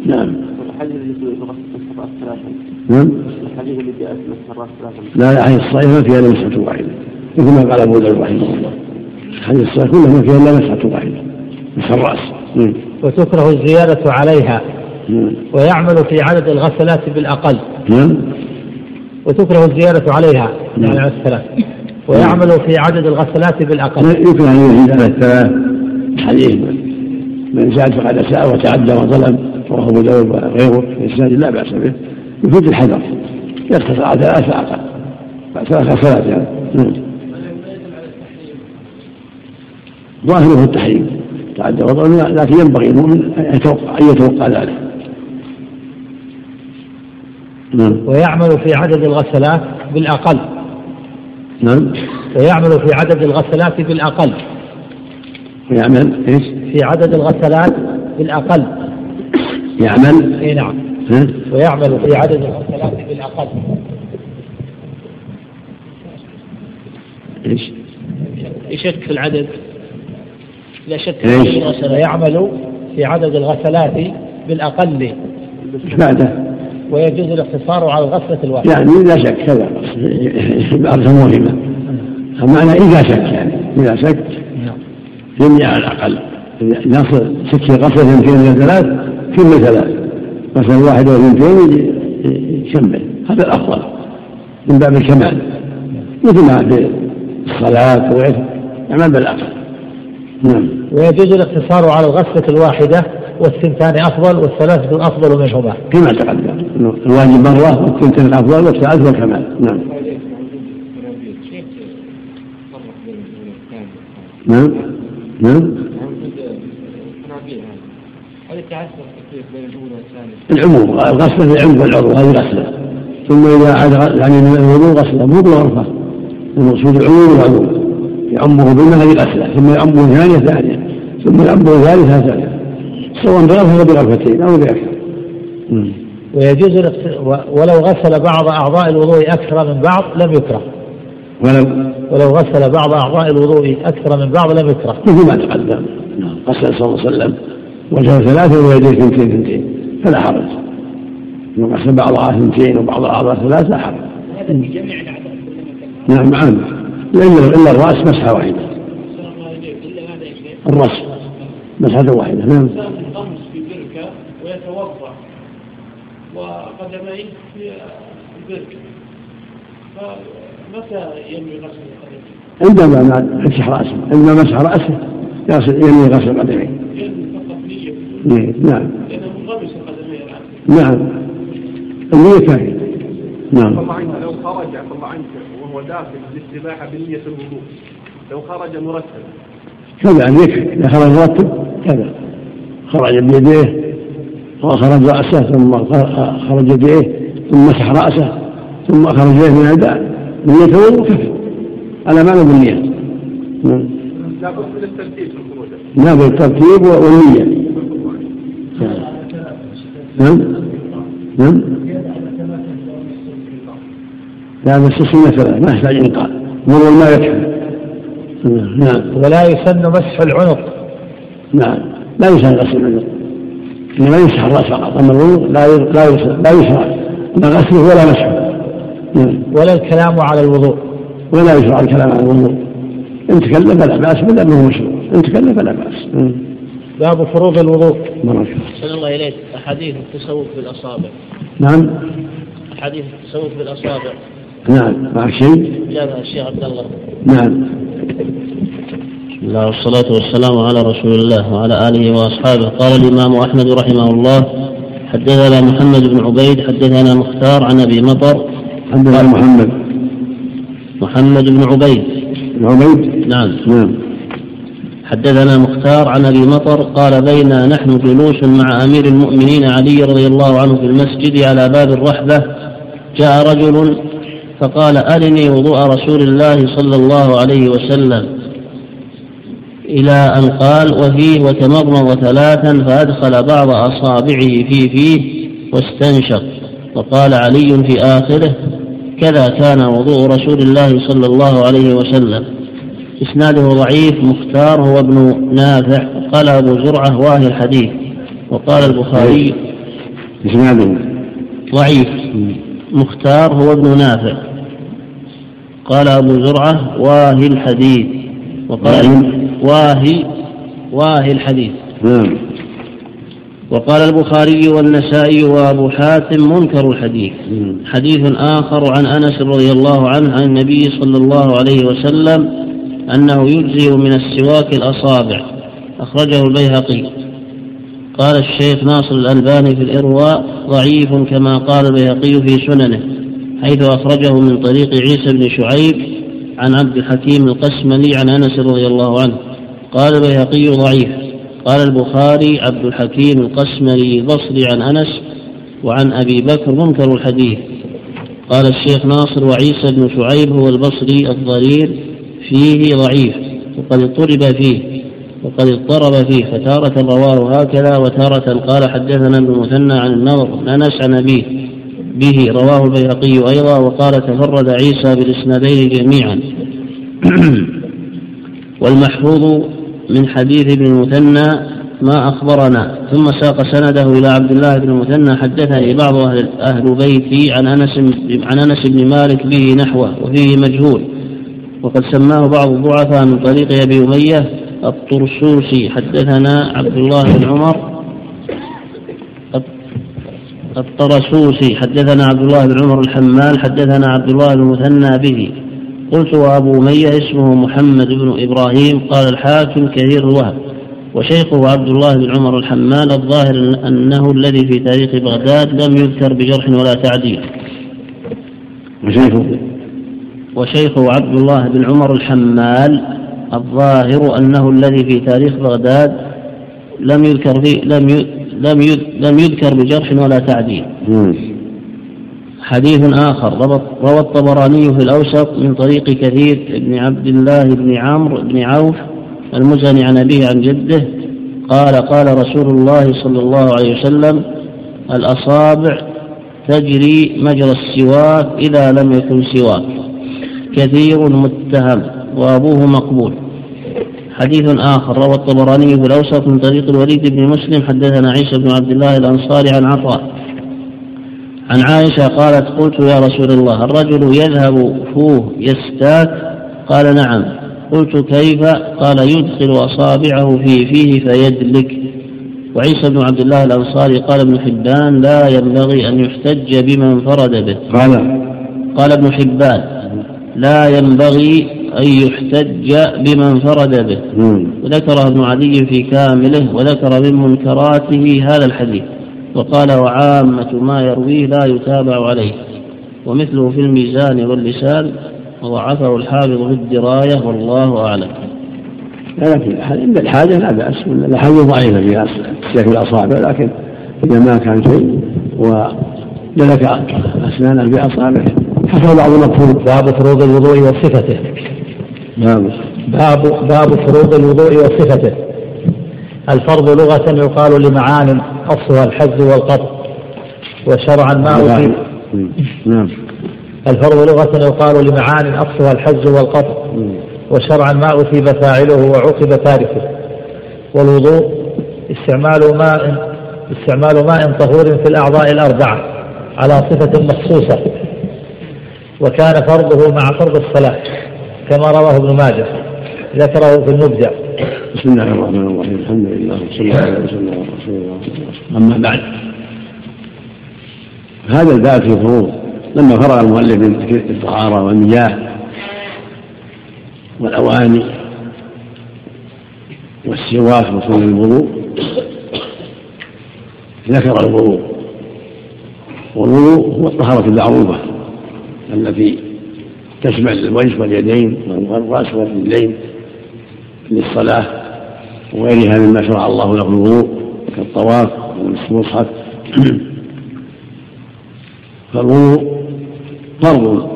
نعم. الراس نعم. الحديث اللي جاء في الراس لا لا الصحيح ما فيها الا واحدة. مثل ما قال أبو داود رحمه الله. الحديث الصحيح كله ما فيها إلا مسحة واحدة مسح الرأس. نعم وتكره الزيادة عليها. ويعمل في عدد الغسلات بالأقل. نعم. وتكره الزيادة عليها. نعم. يعني على الثلاث ويعمل في عدد الغسلات بالأقل. يمكن أن يزيد على الثلاث حديث من زاد فقد أساء وتعدى وظلم رواه أبو داود وغيره في إسناد لا بأس به. يفيد الحذر. يقتصر على ثلاثة أقل. ثلاث غسلات يعني نعم ظاهره التحريم. تعدى وظلم لكن ينبغي المؤمن أن يتوقع أن يتوقع ذلك. نعم. ويعمل في عدد الغسلات بالأقل. نعم. ويعمل في عدد الغسلات بالأقل. ويعمل إيش؟ في عدد الغسلات بالأقل. يعمل. إي نعم. ها؟ ويعمل في عدد الغسلات بالأقل. إيش؟ يشك في العدد لا شك؟ في الغسلة يعمل في عدد الغسلات بالأقل. إيش بعده؟ ويجوز الاقتصار على الغسلة الواحدة. يعني لا شك كذا. بعض مهمة المعنى إذا شك يعني. إذا شك نعم. يمنع على الأقل. يصل سكي غسل اثنتين إلى ثلاث كل ثلاث. غسل واحد أو اثنتين يشمل هذا الأفضل. من باب الكمال. مثل ما في الصلاة وغيره يعمل بالافضل نعم. ويجوز الاقتصار على الغسلة الواحدة والثنتان أفضل والثلاثه أفضل منهما. كما تقدم الواجب مرة والثنتان افضل والثلاث والكمال نعم. نعم. نعم. العموم الغسلة العموم والعضو هذه غسلة ثم إذا عاد يعني من الوضوء غسلة مو بغرفة المقصود العموم والعضو يعمه بالماء هذه غسلة ثم يعمه ثانية ثانية ثم يعمه ثالثة ثالثة سواء بغرفة أو بغرفتين أو بأكثر. ويجوز ولو غسل بعض أعضاء الوضوء أكثر من بعض لم يكره. ولو؟ ولو غسل بعض أعضاء الوضوء أكثر من بعض لم يكره. مثل ما تقدم. غسل صلى الله عليه وسلم وجهه ثلاثة ويديه اثنتين اثنتين فلا حرج. لو غسل بعض أعضاء اثنتين وبعض أعضاء ثلاث لا حرج. هذا في جميع نعم عام إلا إلا الرأس مسحة واحدة. الرأس مسحة واحدة نعم. في بركة ويتوضأ وقدميه في البركة فمتى ينوي غسل القدمين؟ عندما مسح رأسه عندما مسح رأسه يغسل ينوي غسل قدميه نعم. لأنه منغمس قدميه نعم. النية كافية. نعم. لو خرج الله عنك. وهو داخل للسباحة بنية الوضوء لو خرج مرتبا كذا يعني يكفي. إذا خرج مرتب كذا. خرج بيديه وخرج رأسه ثم خرج يديه ثم مسح رأسه ثم أخرج يديه من الباء نية الوضوء كفي على معنى بالنية نعم. لابد من الترتيب في الخروج. لا بالترتيب والنية. نعم. نعم. لا بس السنة ما يحتاج إنقاذ. مر ما يكفي نعم. ولا يسن مسح العنق. نعم. لا يسن غسل العنق. إنما يمسح الرأس فقط. أما الوضوء لا لا لا يشرع لا غسله ولا مسحه. نعم. ولا الكلام على الوضوء. ولا يشرع الكلام على الوضوء. إن تكلم فلا بأس بل أنه مشروع إن تكلم فلا بأس. باب فروض الوضوء. صلى الله إليك. أحاديث التسوق بالأصابع. نعم. أحاديث التسوق بالأصابع. نعم معك شيء؟ جابها الشيخ عبد الله. نعم. بسم الله والصلاة والسلام على رسول الله وعلى آله وأصحابه. قال الإمام أحمد رحمه الله حدثنا محمد بن عبيد حدثنا مختار عن أبي مطر. حدثنا محمد. محمد بن عبيد. بن عبيد؟ نعم. نعم. حدثنا مختار عن أبي مطر قال بينا نحن جلوس مع أمير المؤمنين علي رضي الله عنه في المسجد على باب الرحبة. جاء رجل فقال أرني وضوء رسول الله صلى الله عليه وسلم. إلى أن قال وفيه وتمضمض ثلاثا فأدخل بعض أصابعه في فيه واستنشق. وقال علي في آخره كذا كان وضوء رسول الله صلى الله عليه وسلم. إسناده ضعيف مختار هو ابن نافع. قال أبو زرعة واهي الحديث. وقال البخاري إسناده. ضعيف مختار هو ابن نافع. قال أبو زرعة واهي الحديث. وقال واهي. واهي الحديث. نعم. وقال البخاري والنسائي وأبو حاتم منكر الحديث. حديث آخر عن أنس رضي الله عنه عن النبي صلى الله عليه وسلم أنه يجزئ من السواك الأصابع. أخرجه البيهقي. قال الشيخ ناصر الألباني في الإرواء ضعيف كما قال البيهقي في سننه. حيث أخرجه من طريق عيسى بن شعيب عن عبد الحكيم القسملي عن أنس رضي الله عنه. قال البيهقي ضعيف. قال البخاري عبد الحكيم القسملي البصري عن أنس وعن أبي بكر منكر الحديث. قال الشيخ ناصر وعيسى بن شعيب هو البصري الضرير. فيه ضعيف. وقد اضطرب فيه. وقد اضطرب فيه. فتارة رواه هكذا وتارة قال حدثنا ابن مثنى عن النضر أنس عن أبيه. به رواه البيهقي أيضا وقال تفرد عيسى بالإسنادين جميعا. والمحفوظ من حديث ابن المثنى ما أخبرنا ثم ساق سنده إلى عبد الله بن المثنى حدثني بعض أهل, أهل بيتي عن أنس عن أنس بن مالك به نحوه وفيه مجهول وقد سماه بعض الضعفاء من طريق أبي أمية الطرسوسي. حدثنا عبد الله بن عمر الطرسوسي حدثنا عبد الله بن عمر الحمال حدثنا عبد الله بن مثنى به. قلت وأبو مية اسمه محمد بن إبراهيم قال الحاكم كثير الوهب وشيخه عبد الله بن عمر الحمال الظاهر أنه الذي في تاريخ بغداد لم يذكر بجرح ولا تعديل. وشيخه؟ وشيخه عبد الله بن عمر الحمال الظاهر أنه الذي في تاريخ بغداد لم يذكر في لم لم لم يذكر بجرح ولا تعديل. حديث آخر روى الطبراني في الأوسط من طريق كثير بن عبد الله بن عمرو بن عوف المزني عن أبيه عن جده قال قال رسول الله صلى الله عليه وسلم الأصابع تجري مجرى السواك إذا لم يكن سواك. كثير متهم وأبوه مقبول. حديث آخر روى الطبراني في الأوسط من طريق الوليد بن مسلم حدثنا عيسى بن عبد الله الأنصاري عن عطاء. عن عائشة قالت قلت يا رسول الله الرجل يذهب فوه يستاك؟ قال نعم. قلت كيف؟ قال يدخل أصابعه في فيه فيدلك. وعيسى بن عبد الله الأنصاري قال ابن حبان لا ينبغي أن يحتج بما انفرد به. قال قال ابن حبان لا ينبغي أن يحتج بما انفرد به. وذكره ابن عدي في كامله وذكر من منكراته هذا الحديث. وقال وعامة ما يرويه لا يتابع عليه. ومثله في الميزان واللسان وضعفه الحافظ في الدراية والله أعلم. لكن عند الحاجة لا بأس الأحاديث ضعيفة فيها سيف الأصابع لكن إذا ما كان شيء ودلك أسنانه بأصابعه حصل بعض المفهوم باب فروض الوضوء وصفته. باب باب باب فروض الوضوء وصفته. الفرض لغة يقال لمعان أصلها الحز والقطع وشرعا ما أفيد نعم. الفرض لغة يقال لمعان أصلها الحز والقطع وشرعا ما أثيب فاعله وعوقب تاركه. والوضوء استعمال ماء استعمال ماء طهور في الأعضاء الأربعة على صفة مخصوصة. وكان فرضه مع فرض الصلاة. كما رواه ابن ماجه ذكره في المبدع. بسم الله الرحمن الرحيم. الحمد لله وصلى الله عليه وسلم على رسول الله أما بعد هذا الباب في فروض. لما فرغ المؤلف من الطهارة والمياه والأواني والسواك وسنن الوضوء ذكر الوضوء. والوضوء هو الطهارة المعروفة التي تشمل الوجه واليدين والرأس والرجلين للصلاة وغيرها مما شرع الله له الوضوء كالطواف والمصحف. فالوضوء فرض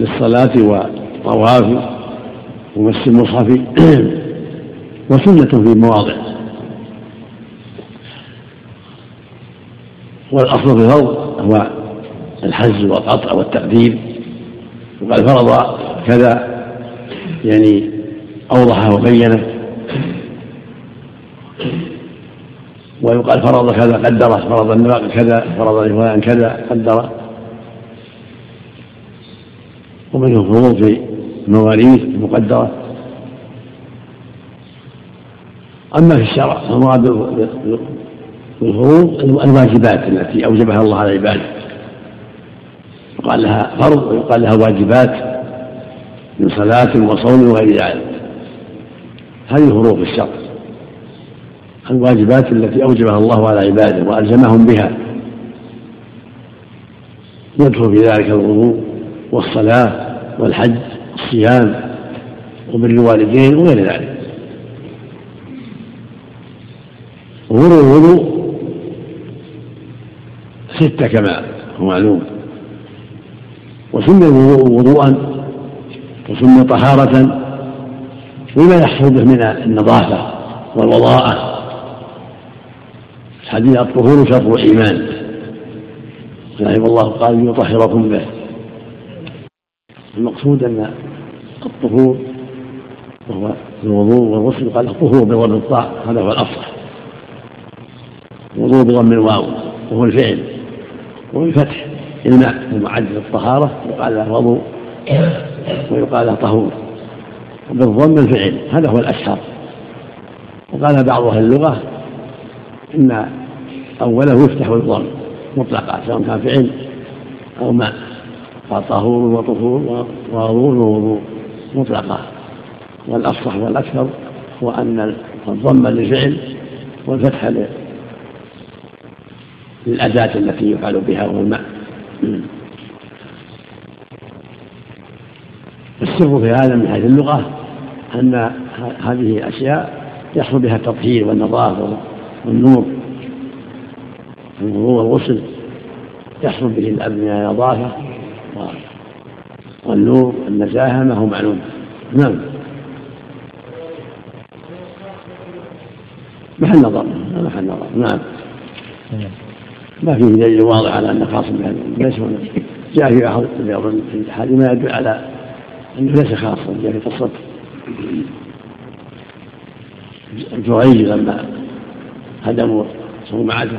للصلاة والطواف ومس المصحف وسنة في مواضع. والأصل في الفرض هو الحز والقطع والتقدير وقال فرض كذا يعني أوضح وبينه. ويقال فرض كذا قدره فرض النواقل كذا فرض لفلان كذا قدره ومنه فروض في المواريث المقدرة أما في الشرع فالمراد بالفروض الواجبات التي أوجبها الله على عباده يقال لها فرض ويقال لها واجبات من صلاة وصوم وغير ذلك. هذه فروض الشرع. الواجبات التي أوجبها الله على عباده وألزمهم بها. يدخل في ذلك الوضوء والصلاة والحج الصيام وبر الوالدين وغير ذلك. غرو الوضوء ستة كما هو معلوم. وسمي الوضوء وضوءا وسمي طهارة بما يحصل به من النظافة والوضاءة. الحديث الطهور شطر الإيمان. رحمه الله قال يطهركم به. المقصود أن الطهور وهو الوضوء والغسل قال الطهور بضم الطاء هذا هو الأفصح الوضوء بضم الواو وهو الفعل وبالفتح الماء المعد للطهارة يقال له وضوء ويقال له طهور. وبالضم الفعل هذا هو الأشهر. وقال بعض أهل اللغة إن أوله يفتح بالضم مطلقا سواء كان فعل أو ماء. فطهور وطهور ووضوء ووضوء مطلقة والأفصح والأكثر هو أن الضم للفعل والفتح للأداة التي يفعل بها وهو الماء. السر في هذا من حيث اللغة أن هذه أشياء يحصل بها التطهير والنظافة والنور الوضوء والغسل يحصل به الأبنية النظافة والنور النزاهة ما هو معلوم. نعم. محل نظر محل نظر. نعم. ما فيه دليل واضح على انه خاص بهذا ليس هنا جاء في بعض الحديث ما يدل على أنه ليس خاصا جاء في قصه جريج لما هدموا صومعته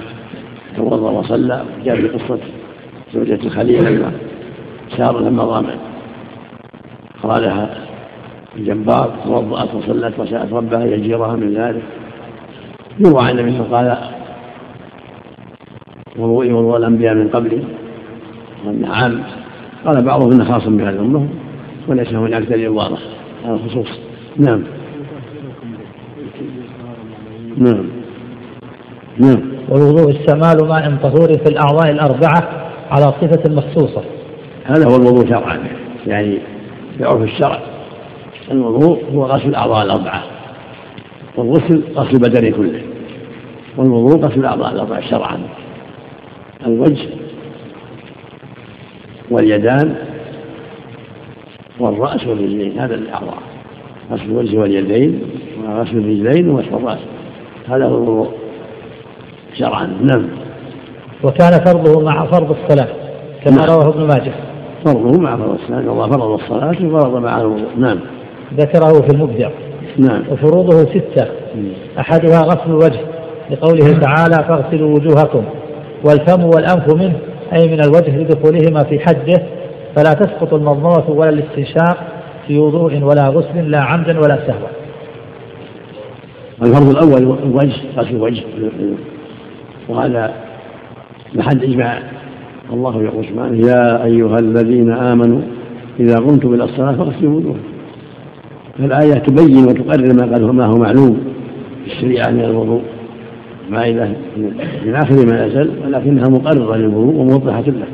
توضأ وصلى جاء في قصة زوجة الخليل لما سار لما ضامع أرادها الجبار توضأت وصلت وسألت ربها يجيرها من ذلك. يروى عن النبي قال وضوئي وضوء الأنبياء من قبلي وأنه عام قال بعضهم أنه خاص بهذه الأمة وليس هناك دليل واضح على الخصوص. نعم. نعم. نعم. والوضوء استعمال ماء طهور في الأعضاء الأربعة على صفة مخصوصة. هذا هو الوضوء شرعا. يعني في عرف الشرع. الوضوء هو غسل الأعضاء الأربعة. والغسل غسل البدن كله. والوضوء غسل الأعضاء الأربعة شرعا. الوجه واليدان والرأس والرجلين هذا الأعضاء. غسل الوجه واليدين وغسل الرجلين ومسح الرأس. هذا هو الوضوء شرعا. نعم. وكان فرضه مع فرض الصلاة كما نعم. رواه ابن ماجه. فرضه مع فرض الصلاة الله فرض الصلاة وفرض مع الوضوء نعم. ذكره في المبدع. نعم. وفروضه ستة. أحدها غسل الوجه لقوله تعالى فاغسلوا وجوهكم. والفم والأنف منه أي من الوجه لدخولهما في حده فلا تسقط المضمضة ولا الاستنشاق في وضوء ولا غسل لا عمدا ولا سهوا. الفرض الأول الوجه غسل الوجه وهذا محل إجماع. الله يقول سبحانه يا أيها الذين آمنوا إذا قمتم إلى الصلاة فاغسلوا وجوهكم. فالآية تبين وتقرر ما قال ما هو معلوم في الشريعة من الوضوء. ما إذا من آخر ما نزل ولكنها مقررة للوضوء وموضحة له.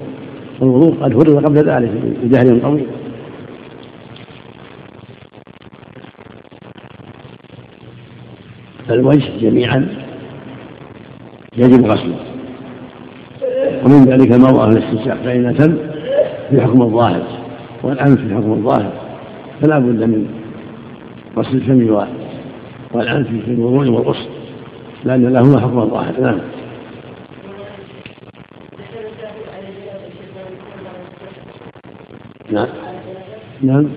والوضوء قد فرض قبل ذلك بجهل طويل فالوجه جميعا يجب غسله. ومن ذلك المرأة الاستنشاق فإنها تم في حكم الظاهر والأنف في حكم الظاهر. فلا بد من غسل الفم والأنف في الوضوء والغسل. لأن لهما حكم الظاهر نعم. نعم. نعم.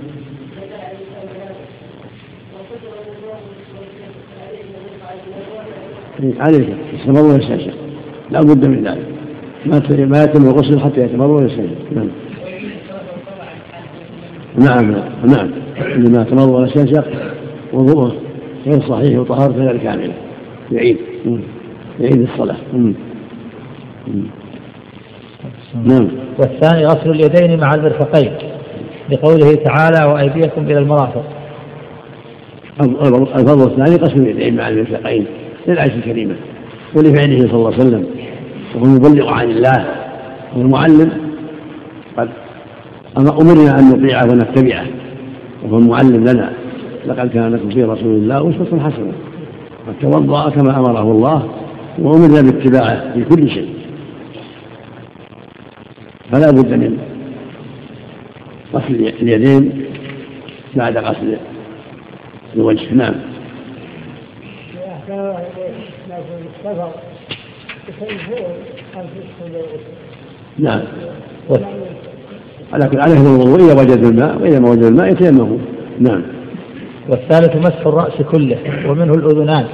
عليك. يستمر ويستنشق لا بد من ذلك. ما ما يتم الغسل حتى يتمر ويستنشق نعم. نعم نعم لما تمر ويستنشق وضوءه غير صحيح وطهارته غير كاملة. يعيد يعيد الصلاة. نعم. والثاني غسل اليدين مع المرفقين لقوله تعالى وأيديكم إلى المرافق. الفضل الثاني غسل اليدين مع المرفقين للعيش الكريمة ولفعله صلى الله عليه وسلم. وهو المبلغ عن الله. والمعلم قد أمرنا أن نطيعه ونتبعه وهو المعلم لنا لقد كان لكم في رسول الله أسوة حسنة. قد توضأ كما أمره الله وأمرنا باتباعه في كل شيء. فلا بد من غسل اليدين بعد غسل الوجه. نعم. نعم. على كل عليه الوضوء إذا وجد الماء واذا ما وجد الماء يتيمم نعم. والثالث مسح الرأس كله ومنه الأذنان.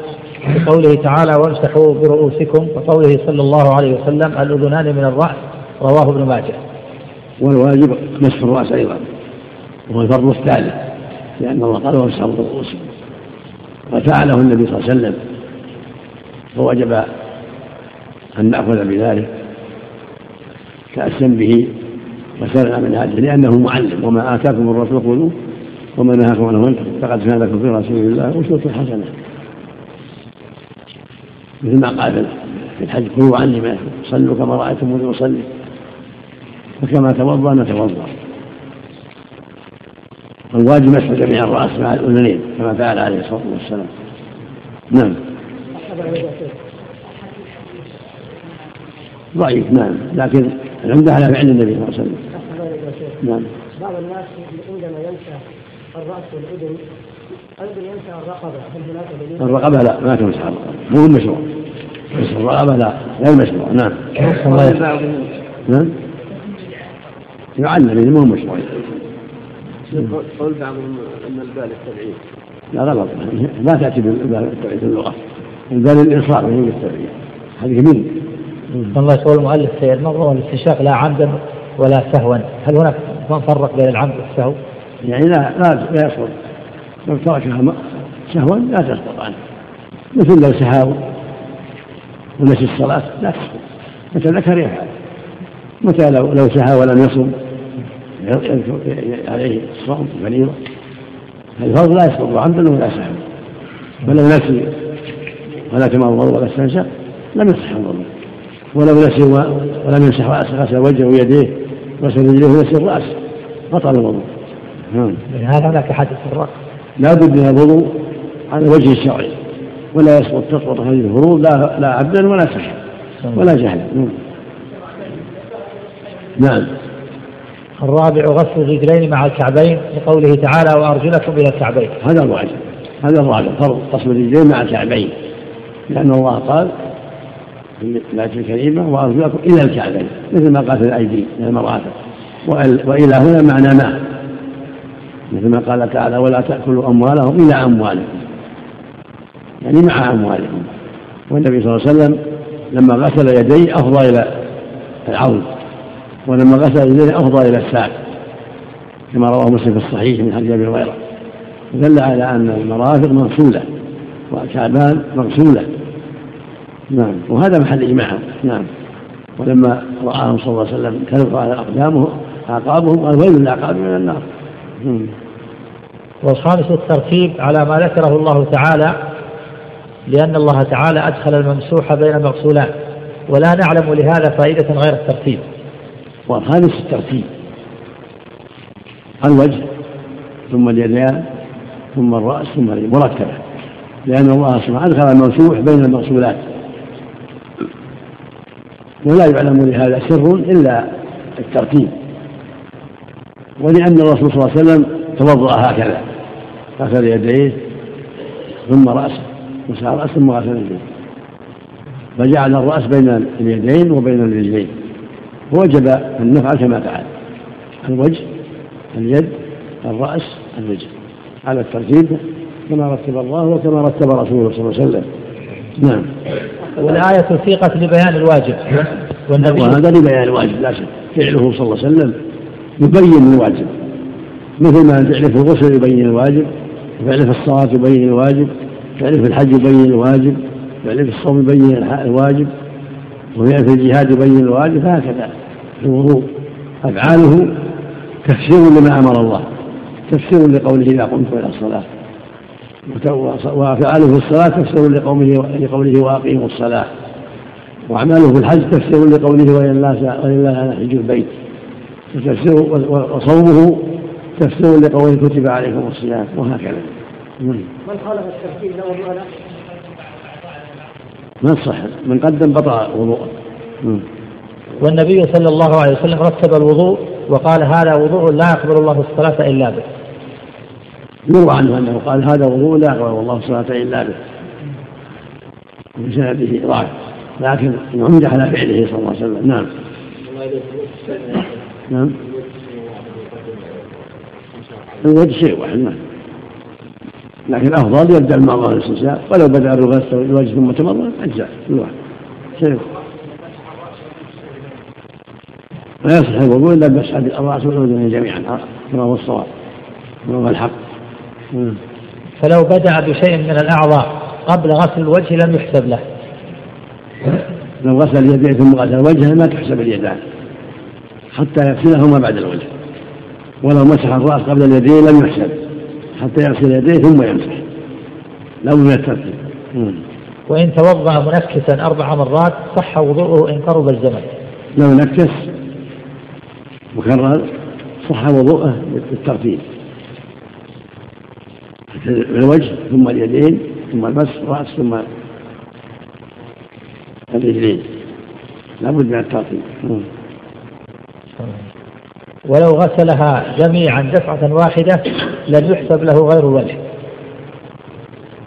لقوله تعالى وامسحوا برؤوسكم وقوله صلى الله عليه وسلم الأذنان من الرأس رواه ابن ماجه. والواجب مسح الرأس أيضا وهو الفرض الثالث لأن الله قال وامسحوا برؤوسكم وفعله النبي صلى الله عليه وسلم فوجب أن نأخذ بذلك تأسا به وسرنا من هذه لأنه معلم وما آتاكم الرسول خذوه وما نهاكم عنه فانتهوا فقد كان لكم في رسول الله أسوة حسنة. مثل ما قال في الحج كلوا عني ما صلوا كما رأيتم أصلي فكما توضأ نتوضأ والواجب مسح جميع الرأس مع الأذنين كما فعل عليه الصلاة والسلام. نعم. ضعيف نعم. لكن العمدة على فعل النبي صلى الله عليه وسلم. نعم. بعض الناس عندما ينسى الرأس والأذن. ينسى الرقبة. هل هناك دليل؟ الرقبة لا ما تمسح الرقبة مو مشروع بس الرقبة لا غير مشروع نعم. نعم. يعلم مو مشروع. قول بعضهم ان البال التبعيد. لا غلط ما تأتي بالبال التبعيد في اللغة. البال الإنصاف هي بالتبعيد هذه يمين. الله يقول المؤلف سيد نظر الاستنشاق لا عمدا ولا سهوا هل هناك فرق بين العمد والسهو؟ يعني لا لا يسقط لو تركها سهوا لا تسقط عنه. مثل لو سهاو ونسي الصلاة لا تسقط متى ذكر يفعل. متى لو لو سهى ولم يصم. عليه الصوم فريضة الفرض لا يسقط عمدا ولا سهوا ولو نسي ولا تمرض ولا استنشق لم يصح الوضوء ولو نسي ولم يمسح غسل وجهه ويديه غسل رجليه ونسي الرأس بطل الوضوء. نعم. هذا هناك حدث الرأس. لا بد من الوضوء على الوجه الشرعي. ولا يسقط تسقط هذه الفروض لا لا عبدا ولا سحرا ولا جهلا. نعم. نعم. الرابع غسل الرجلين مع الكعبين لقوله تعالى وأرجلكم إلى الكعبين. هذا الواجب. هذا الرابع فرض غسل الرجلين مع الكعبين. لأن الله قال في الآية الكريمة وأرجلكم إلى الكعبين. مثل ما قال في الأيدي من المرافق وإلى هنا معنى ما. مثل ما قال تعالى ولا تأكلوا أموالهم إلى أموالكم. يعني مع أموالكم. والنبي صلى الله عليه وسلم لما غسل يديه أفضى إلى العون ولما غسل يديه أفضى إلى الساق كما رواه مسلم في الصحيح من حديث أبي هريرة. دل على أن المرافق مغسولة والكعبان مغسولة. نعم. وهذا محل إجماعهم نعم. ولما رآهم صلى الله عليه وسلم تلقى على أقدامهم أعقابهم قال ويل للأعقاب من النار. والخامس الترتيب على ما ذكره الله تعالى لأن الله تعالى أدخل الممسوح بين المغسولات ولا نعلم لهذا فائدة غير الترتيب. والخامس الترتيب. الوجه ثم اليدان ثم الرأس ثم اليد مرتبة لأن الله سبحانه أدخل الممسوح بين المغسولات ولا يعلم لهذا سر إلا الترتيب. ولأن الرسول صلى الله عليه وسلم توضأ هكذا غسل يديه ثم رأسه مسح رأسه ثم غسل يديه. فجعل الرأس بين اليدين وبين الرجلين. ووجب أن نفعل كما فعل. الوجه اليد الرأس الرجل. على الترتيب كما رتب الله وكما رتب رسوله صلى الله عليه وسلم. نعم. والآية سيقت لبيان الواجب والنبي. وهذا لبيان الواجب لا شك. فعله صلى الله عليه وسلم. يبين الواجب. مثل ما فعله في الغسل يبين الواجب فعله في الصلاة يبين الواجب فعله في الحج يبين الواجب فعله في الصوم يبين الواجب وفعله في الجهاد يبين الواجب فهكذا في الوضوء أفعاله تفسير لما أمر الله تفسير لقوله إذا قمت إلى الصلاة. وأفعاله في الصلاة تفسير لقوله لقوله وأقيموا الصلاة. وأعماله في الحج تفسير لقوله ولله على حج البيت. وتفسير وصومه تفسير لقوله كتب عليكم الصيام وهكذا. من خالف الترتيب له وضوء ما صح؟ من قدم بطأ وضوءه. والنبي صلى الله عليه وسلم رتب الوضوء وقال هذا وضوء لا يقبل الله الصلاة إلا به. يروى عنه أنه قال هذا وضوء لا يقبل الله الصلاة إلا به. بسنده ضعف لكن عمد على فعله صلى الله عليه وسلم. نعم. نعم. الوجه شيء واحد نعم. لكن الأفضل يبدأ المرضى الاستنشاق ولو بدأ بغسل الوجه ثم تمرض أجزاء كل واحد. شيء لا يصح الوضوء إلا بمسح الراس والاذنين جميعا كما هو الصواب كما هو الحق. فلو بدأ بشيء من الأعضاء قبل غسل الوجه لم يحسب له. لو غسل اليدين ثم غسل وجهه ما تحسب اليدان. حتى يغسلهما بعد الوجه ولو مسح الرأس قبل اليدين لم يحسب. حتى يغسل يديه ثم يمسح. لا من الترتيب. وإن توضأ منكسا أربع مرات صح وضوءه إن قرب الزمن. لو نكس مكرر صح وضوءه بالترتيب الوجه ثم اليدين ثم المسح الرأس ثم الرجلين. لابد من الترتيب. ولو غسلها جميعا دفعة واحدة لم يحسب له غير الوجه.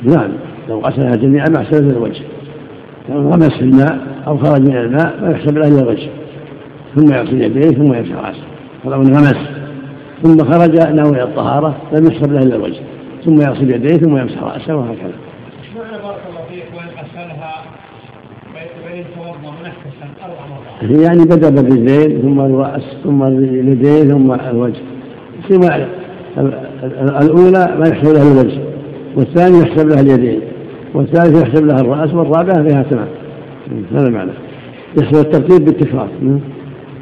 نعم لو غسلها جميعا ما احسب له الوجه. لو غمس في الماء أو خرج من الماء ما يحسب له إلا الوجه. ثم يغسل يديه ثم يمسح رأسه. ولو انغمس ثم خرج ناوي الطهارة لم يحسب له إلا الوجه. ثم يغسل يديه ثم يمسح رأسه وهكذا. معنى بارك الله فيك وإن غسلها أربع مرات. يعني بدأ بالرجلين ثم الرأس ثم اليدين ثم الوجه. ثم الأولى ما يحسب لها الوجه والثاني يحسب لها اليدين والثالث يحسب لها الرأس والرابعة فيها تمام. هذا معنى. يحسب الترتيب بالتكرار.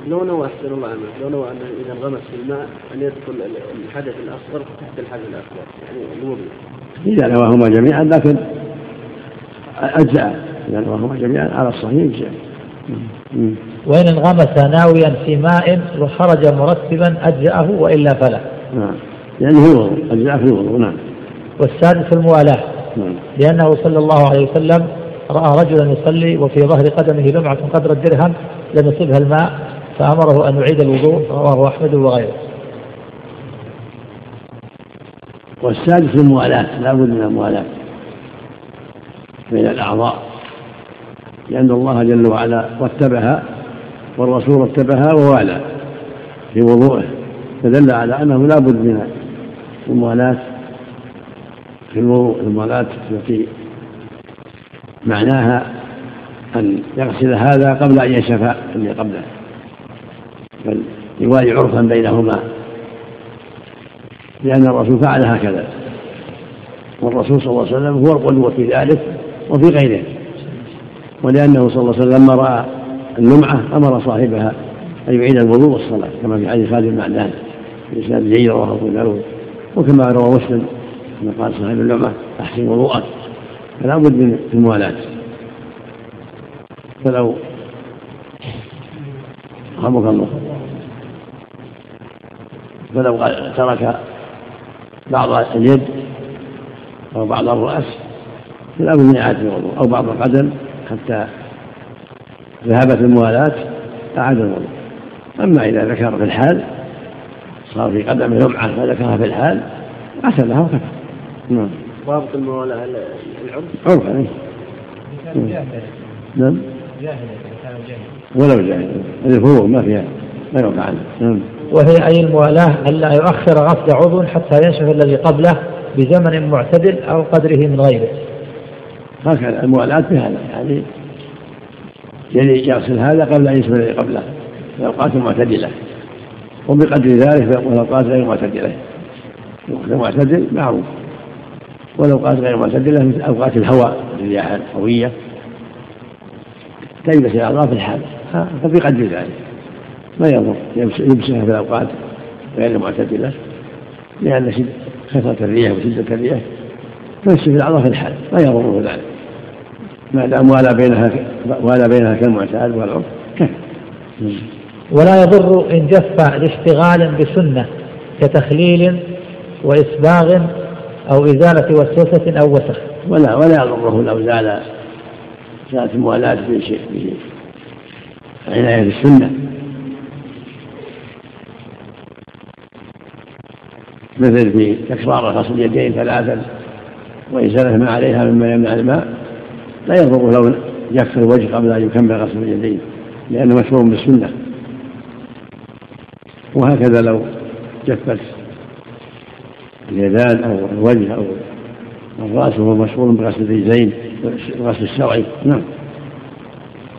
لو نوى أحسن الله عنه لو نوى انه إذا انغمس في الماء أن يدخل الحدث الأصغر تحت الحدث الأكبر يعني الوضوء إذا نواهما جميعا لكن أجزاء. اذا نواهما جميعا على الصحيح اجزاء وإن انغمس ناويا في ماء وخرج مرتبا أجزأه وإلا فلا. نعم. يعني الوضوء أجزاء في الوضوء نعم. والسادس الموالاة. نعم. لأنه صلى الله عليه وسلم رأى رجلا يصلي وفي ظهر قدمه لمعة قدر الدرهم لم يصبها الماء فأمره أن يعيد الوضوء رواه أحمد وغيره. والسادس الموالاة. لا بد من الموالاة. بين الأعضاء لأن الله جل وعلا رتبها والرسول رتبها ووالى في وضوءه فدل على أنه لا بد من الموالاة في الوضوء الموالاة التي معناها أن يغسل هذا قبل أن يشفى اللي قبله بل يوالي عرفا بينهما لأن الرسول فعل هكذا والرسول صلى الله عليه وسلم هو القدوة في ذلك وفي غيره. ولأنه صلى الله عليه وسلم لما رأى اللمعة أمر صاحبها أن يعيد الوضوء والصلاة كما في حديث خالد المعدان في إسناد جيد رواه أبو داود وكما روى مسلم كما قال صاحب اللمعة أحسن وضوءك. فلا بد من الموالاة. فلو رحمك الله. فلو ترك بعض اليد أو بعض الرأس فلا بد من إعادة الوضوء أو بعض القدم حتى ذهبت الموالاة أعاد الوضوء. أما إذا ذكر في الحال صار في قدم لمعة فذكرها في الحال غسلها وكفى. نعم. ضابط الموالاة العرف؟ عرفا نعم. جاهلا كان ولو جاهلا هذه الفروع ما فيها ما يوقع عنه. نعم. وهي أي الموالاة ألا يؤخر غسل عضو حتى ينشف الذي قبله بزمن معتدل أو قدره من غيره. هكذا الموالاة بهذا يعني يعني يغسل هذا قبل أن الذي قبله في أوقات معتدلة وبقدر ذلك في الأوقات غير معتدلة. الوقت المعتدل معروف والأوقات غير معتدلة مثل أوقات الهواء الرياح القوية تلبس الأعضاء في الحال فبقدر ذلك. ما يضر يلبسها في الأوقات غير المعتدلة لأن كثرة الريح وشدة الريح تمشي في الأعضاء في الحال ما يضره ذلك. ما دام والى بينها والى بينها كالمعتاد والعرف. ولا يضر إن جف لاشتغال بسنة كتخليل وإسباغ أو إزالة وسوسة أو وسخ. ولا ولا يضره لو زال زالت الموالاة بشيء عناية بالسنة مثل في تكرار غسل اليدين ثلاثا وإزالة ما عليها مما يمنع الماء. لا يضر لو جف الوجه قبل أن يكمل غسل اليدين لأنه مشهور بالسنة. وهكذا لو جفت اليدان أو الوجه أو الرأس وهو مشغول بغسل الرجلين الغسل الشرعي نعم.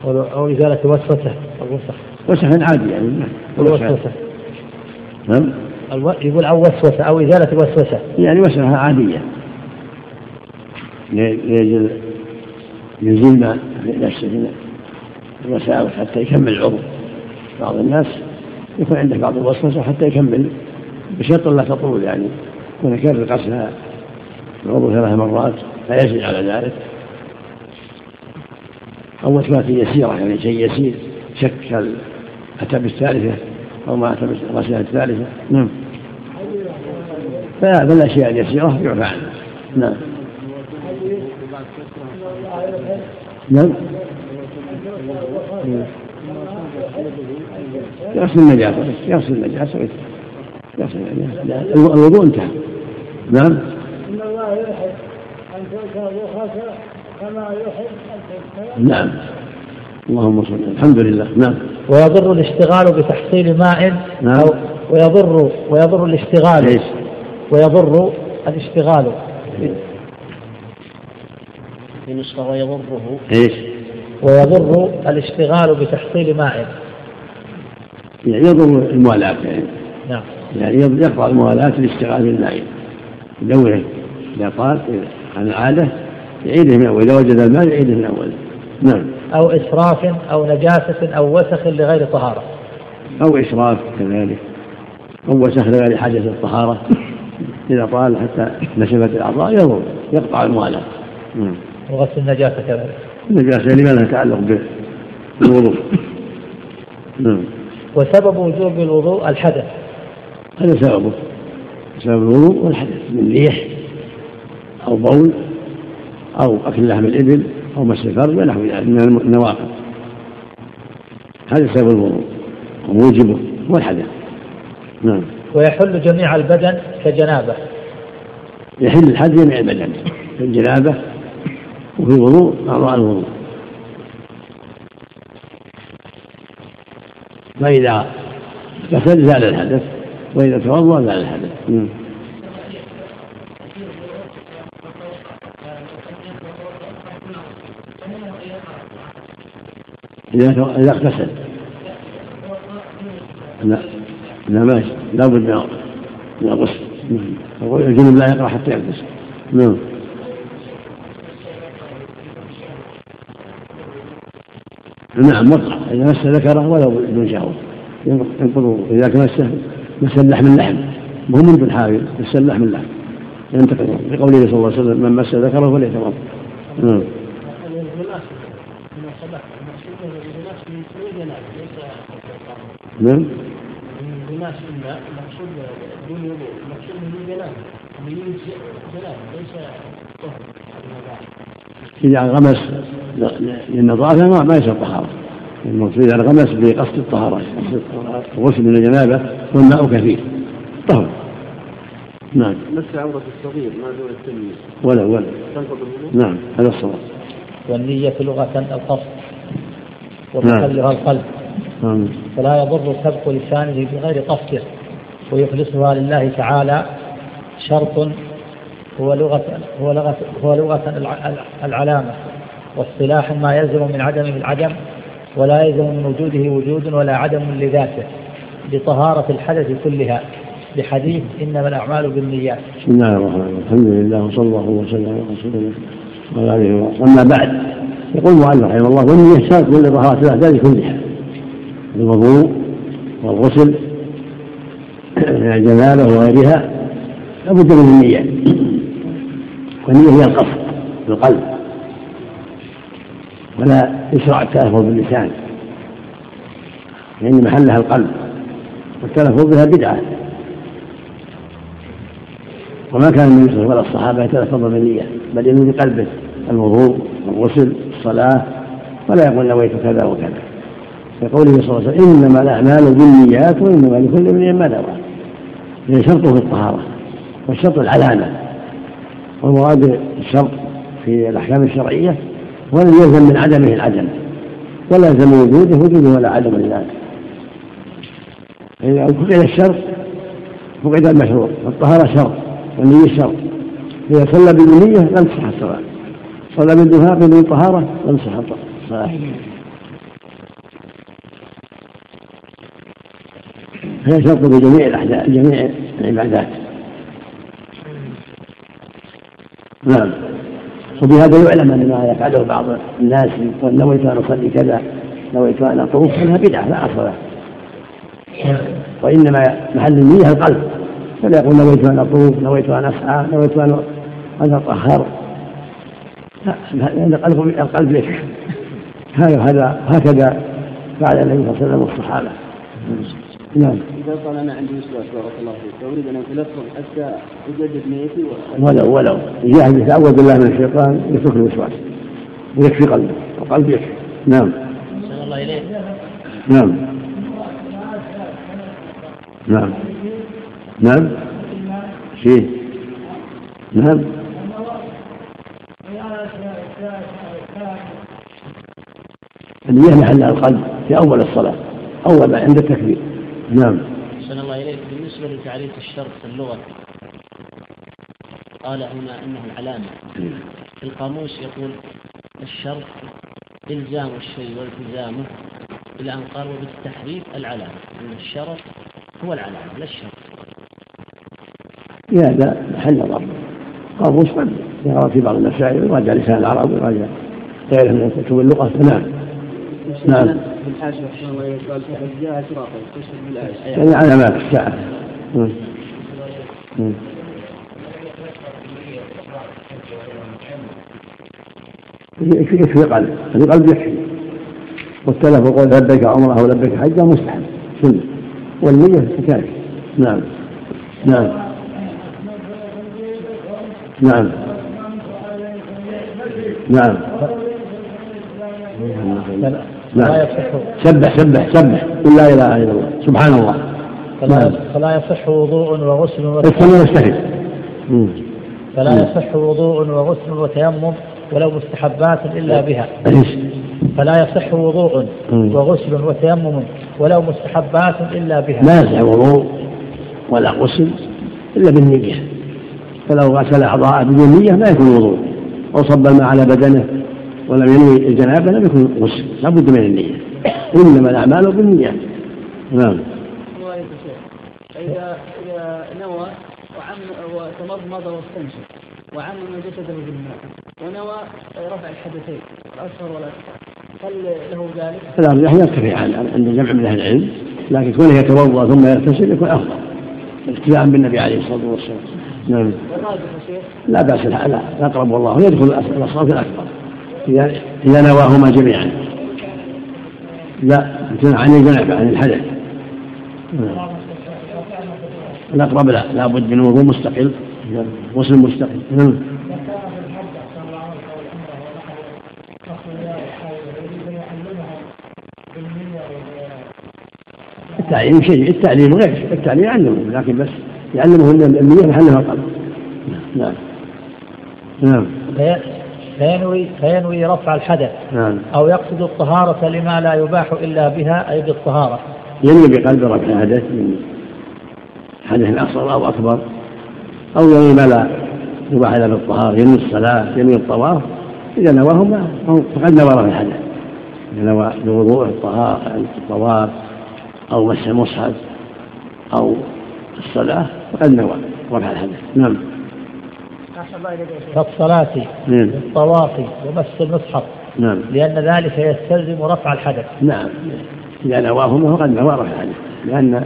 أو إزالة وسوسة أو وسخ عادي يعني نعم. الوسوسة نعم. يقول أو وسوسة أو إزالة وسوسة. يعني وسخة عادية. ليجل يزيل نفسه من الوساوس حتى يكمل العضو. بعض الناس يكون عنده بعض الوسوسة حتى يكمل بشرط لا تطول يعني يكون يكرر غسل العضو ثلاث مرات لا يزيد على ذلك. أو وسوسة يسيرة يعني شيء يسير شك أتى بالثالثة أو ما أتى بالغسلة الثالثة. نعم. فهذا الأشياء اليسيرة يعفى عنها. نعم. نعم. يغسل النجاسة يغسل النجاسة يغسل النجاسة. الوضوء انتهى. نعم. إن الله يحب أن تؤتى كما يحب أن نعم. اللهم صل الحمد لله. نعم. ويضر الاشتغال بتحصيل ماء نعم. أو ويضر ويضر الاشتغال. إيش؟ ويضر الاشتغال. في نسخة ويضره. إيش؟ ويضر الاشتغال بتحصيل ماء يعني يضر الموالاة. يعني نعم. يعني يقطع الموالاة الاشتغال بالماء يدوره. إذا طال عن العادة يعيده من أول. إذا وجد الماء يعيده من أول. نعم. أو إسراف أو نجاسة أو وسخ لغير طهارة. أو إسراف كذلك. أو وسخ لغير حاجة الطهارة. إذا طال حتى نشفت الأعضاء يضر. يقطع الموالاة. نعم. وغسل النجاسة كذلك النجاسة لما لها تعلق بالوضوء نعم. وسبب وجوب الوضوء الحدث. هذا سببه سبب الوضوء والحدث. من ريح أو بول أو أكل لحم الإبل أو مس الفرج ونحو ذلك من النواقض هذا سبب الوضوء. وموجبه هو الحدث نعم. ويحل جميع البدن كجنابة. يحل الحد جميع البدن. الجنابة وفي الوضوء أعضاء الوضوء. فإذا غسل زال الحدث وإذا توضأ زال الحدث. إذا إذا اغتسل. لا لا ماشي لابد من الغسل. الجنب لا يقرأ حتى يغتسل. نعم نعم مقطع إذا مس ذكره ولو بدون شهوة. ينقض إذا مسه مس اللحم اللحم. مو من بالحاوي مس اللحم اللحم. ينتقض. لقوله صلى الله عليه وسلم من مس ذكره فليتوضا نعم. نعم. الناس إلا المقصود بدون وضوء المقصود من جنابه من جنابه ليس طهر إذا غمس للنظافة ما ما يصير طهارة. المقصود إذا غمس بقصد الطهارة الغسل من الجنابة والماء كثير. طهر. نعم. مس عورة الصغير ما دون التمييز. ولا ولا؟ نعم هذا الصواب. والنية لغة القصد نعم. ومحلها القلب. نعم. فلا يضر سبق لسانه بغير قصده ويخلصها لله تعالى شرط هو لغة هو لغة هو لغة الع- العلامة. واصطلاحا ما يلزم من عدمه العدم ولا يلزم من وجوده وجود ولا عدم لذاته بطهارة الحدث كلها. بحديث إنما الأعمال بالنيات. بسم الله الرحمن الرحيم. الحمد لله وصلى الله وسلم على رسول الله وعلى وصحبه. أما بعد يقول المؤلف رحمه الله والنية شرط من طهارة الاحداث كلها. الوضوء والغسل من الجنابة وغيرها لابد من النية. والنية هي القصد بالقلب ولا يشرع التلفظ باللسان. لأن محلها القلب والتلفظ بها بدعة. وما كان النبي صلى الله عليه الصحابة يتلفظ بالنية بل ينوي بقلبه الوضوء والغسل الصلاة ولا يقول نويت كذا وكذا. كقوله صلى الله عليه وسلم إنما الأعمال بالنيات وإنما لكل امرئ ما نوى. هي شرطه في الطهارة والشرط العلامة والمراد الشرط في الأحكام الشرعية الذي يلزم من عدمه العدم. ولا يلزم من وجوده وجوده ولا عدم لذاته إذا فقد الشرط فقد المشروع. والطهارة شرط والنية شرط إذا صلى بدون نية لم تصح الصلاة. صلى بدونها بدون طهارة لم تصح الصلاة هي شرط بجميع الأحداث جميع العبادات. نعم. وبهذا يعلم أن ما يفعله بعض الناس يقول نويت أن أصلي كذا نويت أن أطوف إنها بدعة لا أصل لها. وإنما محل النية القلب. فلا يقول نويت أن أطوف نويت أن أسعى نويت أن أن أطهر. لأن القلب القلب يكفي هذا هكذا فعل النبي صلى الله عليه وسلم والصحابه نعم. إذا قال أنا عندي وسواس بارك الله فيك أريد أن أتلفظ حتى أجدد نيتي ولو ولو يجاهد يتعوذ بالله من الشيطان يترك الوسواس ويكفي قلبه القلب يكفي نعم. الله إليك. نعم. نعم. نعم. شيء. نعم. النية محلها القلب في أول الصلاة أول عند التكبير نعم. أحسن الله إليك. بالنسبة لتعريف الشرط في اللغة قال هنا أنه العلامة في القاموس يقول الشرط إلزام الشيء والتزامه إلى أن قال وبالتحريف العلامة. أن الشرط هو العلامة لا الشرط. هذا محل نظر قاموس قد يرى في بعض المسائل يراجع لسان العرب يراجع غيره من كتب اللغة. نعم. نعم. الله قال جاء شراطا تشهد بالآية يعني علامات الساعة يكفي قلب؟ القلب يكفي والتلف وقول لبيك عمره أو لبيك حجه مستحب. سنة. والنية كذلك نعم. نعم. نعم. نعم. نعم سبح سبح سبح. قل لا إله إلا الله. سبحان الله فلا, نعم. فلا يصح وضوء وغسل وتيمم. فلا يصح وضوء وغسل وتيمم ولو مستحبات إلا بها. فلا يصح وضوء وغسل وتيمم ولو مستحبات إلا بها. لا يصح وضوء ولا غسل إلا بالنية. فلو غسل اعضاءه بدون نية ما يكون وضوء. أو صب الماء على بدنه. ولم ينوي الجنابة لم يكن غسل لابد من النية. إنما الأعمال بالنيات نعم. إذا إذا نوى وعم وتمضمض واستنشق وعمم جسده بالماء ونوى رفع الحدثين الأصغر والأكبر هل له ذلك؟ الأرجح يكتفي عند جمع من أهل العلم لكن كونه يتوضأ ثم يغتسل يكون أفضل. اتباعا بالنبي عليه الصلاة والسلام. نعم. لا بأس لا الأقرب والله. يدخل الأصغر الأكبر. إذا نواهما جميعا. لا عن الجنابة عن الحدث. الأقرب لا لابد من وضوء مستقل. غسل مستقل. نعم. التعليم شيء التعليم غير التعليم يعلمهم لكن بس يعلمهم النية محلها القلب نعم. نعم. فينوي فينوي رفع الحدث. نعم. أو يقصد الطهارة لما لا يباح إلا بها أي بالطهارة. ينوي بقلب رفع الحدث من حدث أصغر أو أكبر. أو ينوي ما لا يباح إلا بالطهارة. ينوي الصلاة ينوي الطواف. إذا نواهما فقد نوى رفع الحدث. إذا نوى بوضوء الطهارة الطواف أو مسح المصحف أو الصلاة فقد نوى رفع الحدث. نعم. كالصلاة والطواف ومس المصحف. نعم. لأن ذلك يستلزم رفع الحدث. نعم. إذا نواهما فقد نوى رفع الحدث لأن